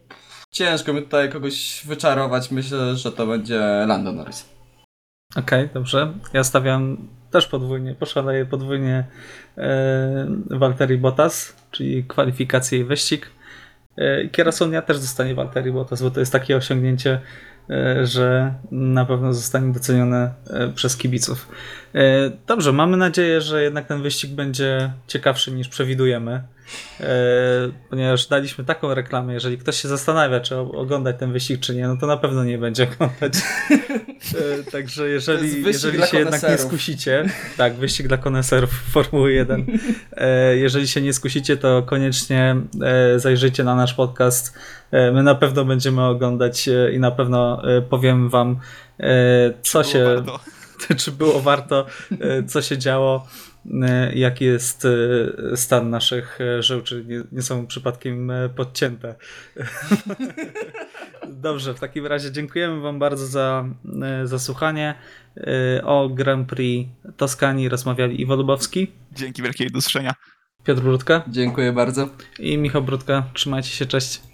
ciężko mi tutaj kogoś wyczarować. Myślę, że to będzie Lando Norris. Okej, dobrze. Ja stawiam też podwójnie, poszaleję podwójnie e, Walteri Bottas, czyli kwalifikację i wyścig. E, kierowcą dnia też zostanie Walteri Bottas, bo to jest takie osiągnięcie, e, że na pewno zostanie docenione e, przez kibiców. Dobrze, mamy nadzieję, że jednak ten wyścig będzie ciekawszy niż przewidujemy, ponieważ daliśmy taką reklamę, jeżeli ktoś się zastanawia, czy oglądać ten wyścig, czy nie, no to na pewno nie będzie oglądać. E, Także jeżeli, jeżeli się jednak nie skusicie, tak, wyścig dla koneserów Formuły 1. E, jeżeli się nie skusicie, to koniecznie e, zajrzyjcie na nasz podcast. E, my na pewno będziemy oglądać e, i na pewno e, powiem wam, e, co się, warto. czy było warto, e, co się działo, e, jaki jest e, stan naszych e, żył, czy nie, nie są przypadkiem e, podcięte. Dobrze, w takim razie dziękujemy Wam bardzo za, e, za słuchanie. E, O Grand Prix Toskanii rozmawiali Iwo Lubowski, Dzięki wielkiej do usłyszenia. Piotr Brudka Dziękuję bardzo. i Michał Brudka. Trzymajcie się, cześć.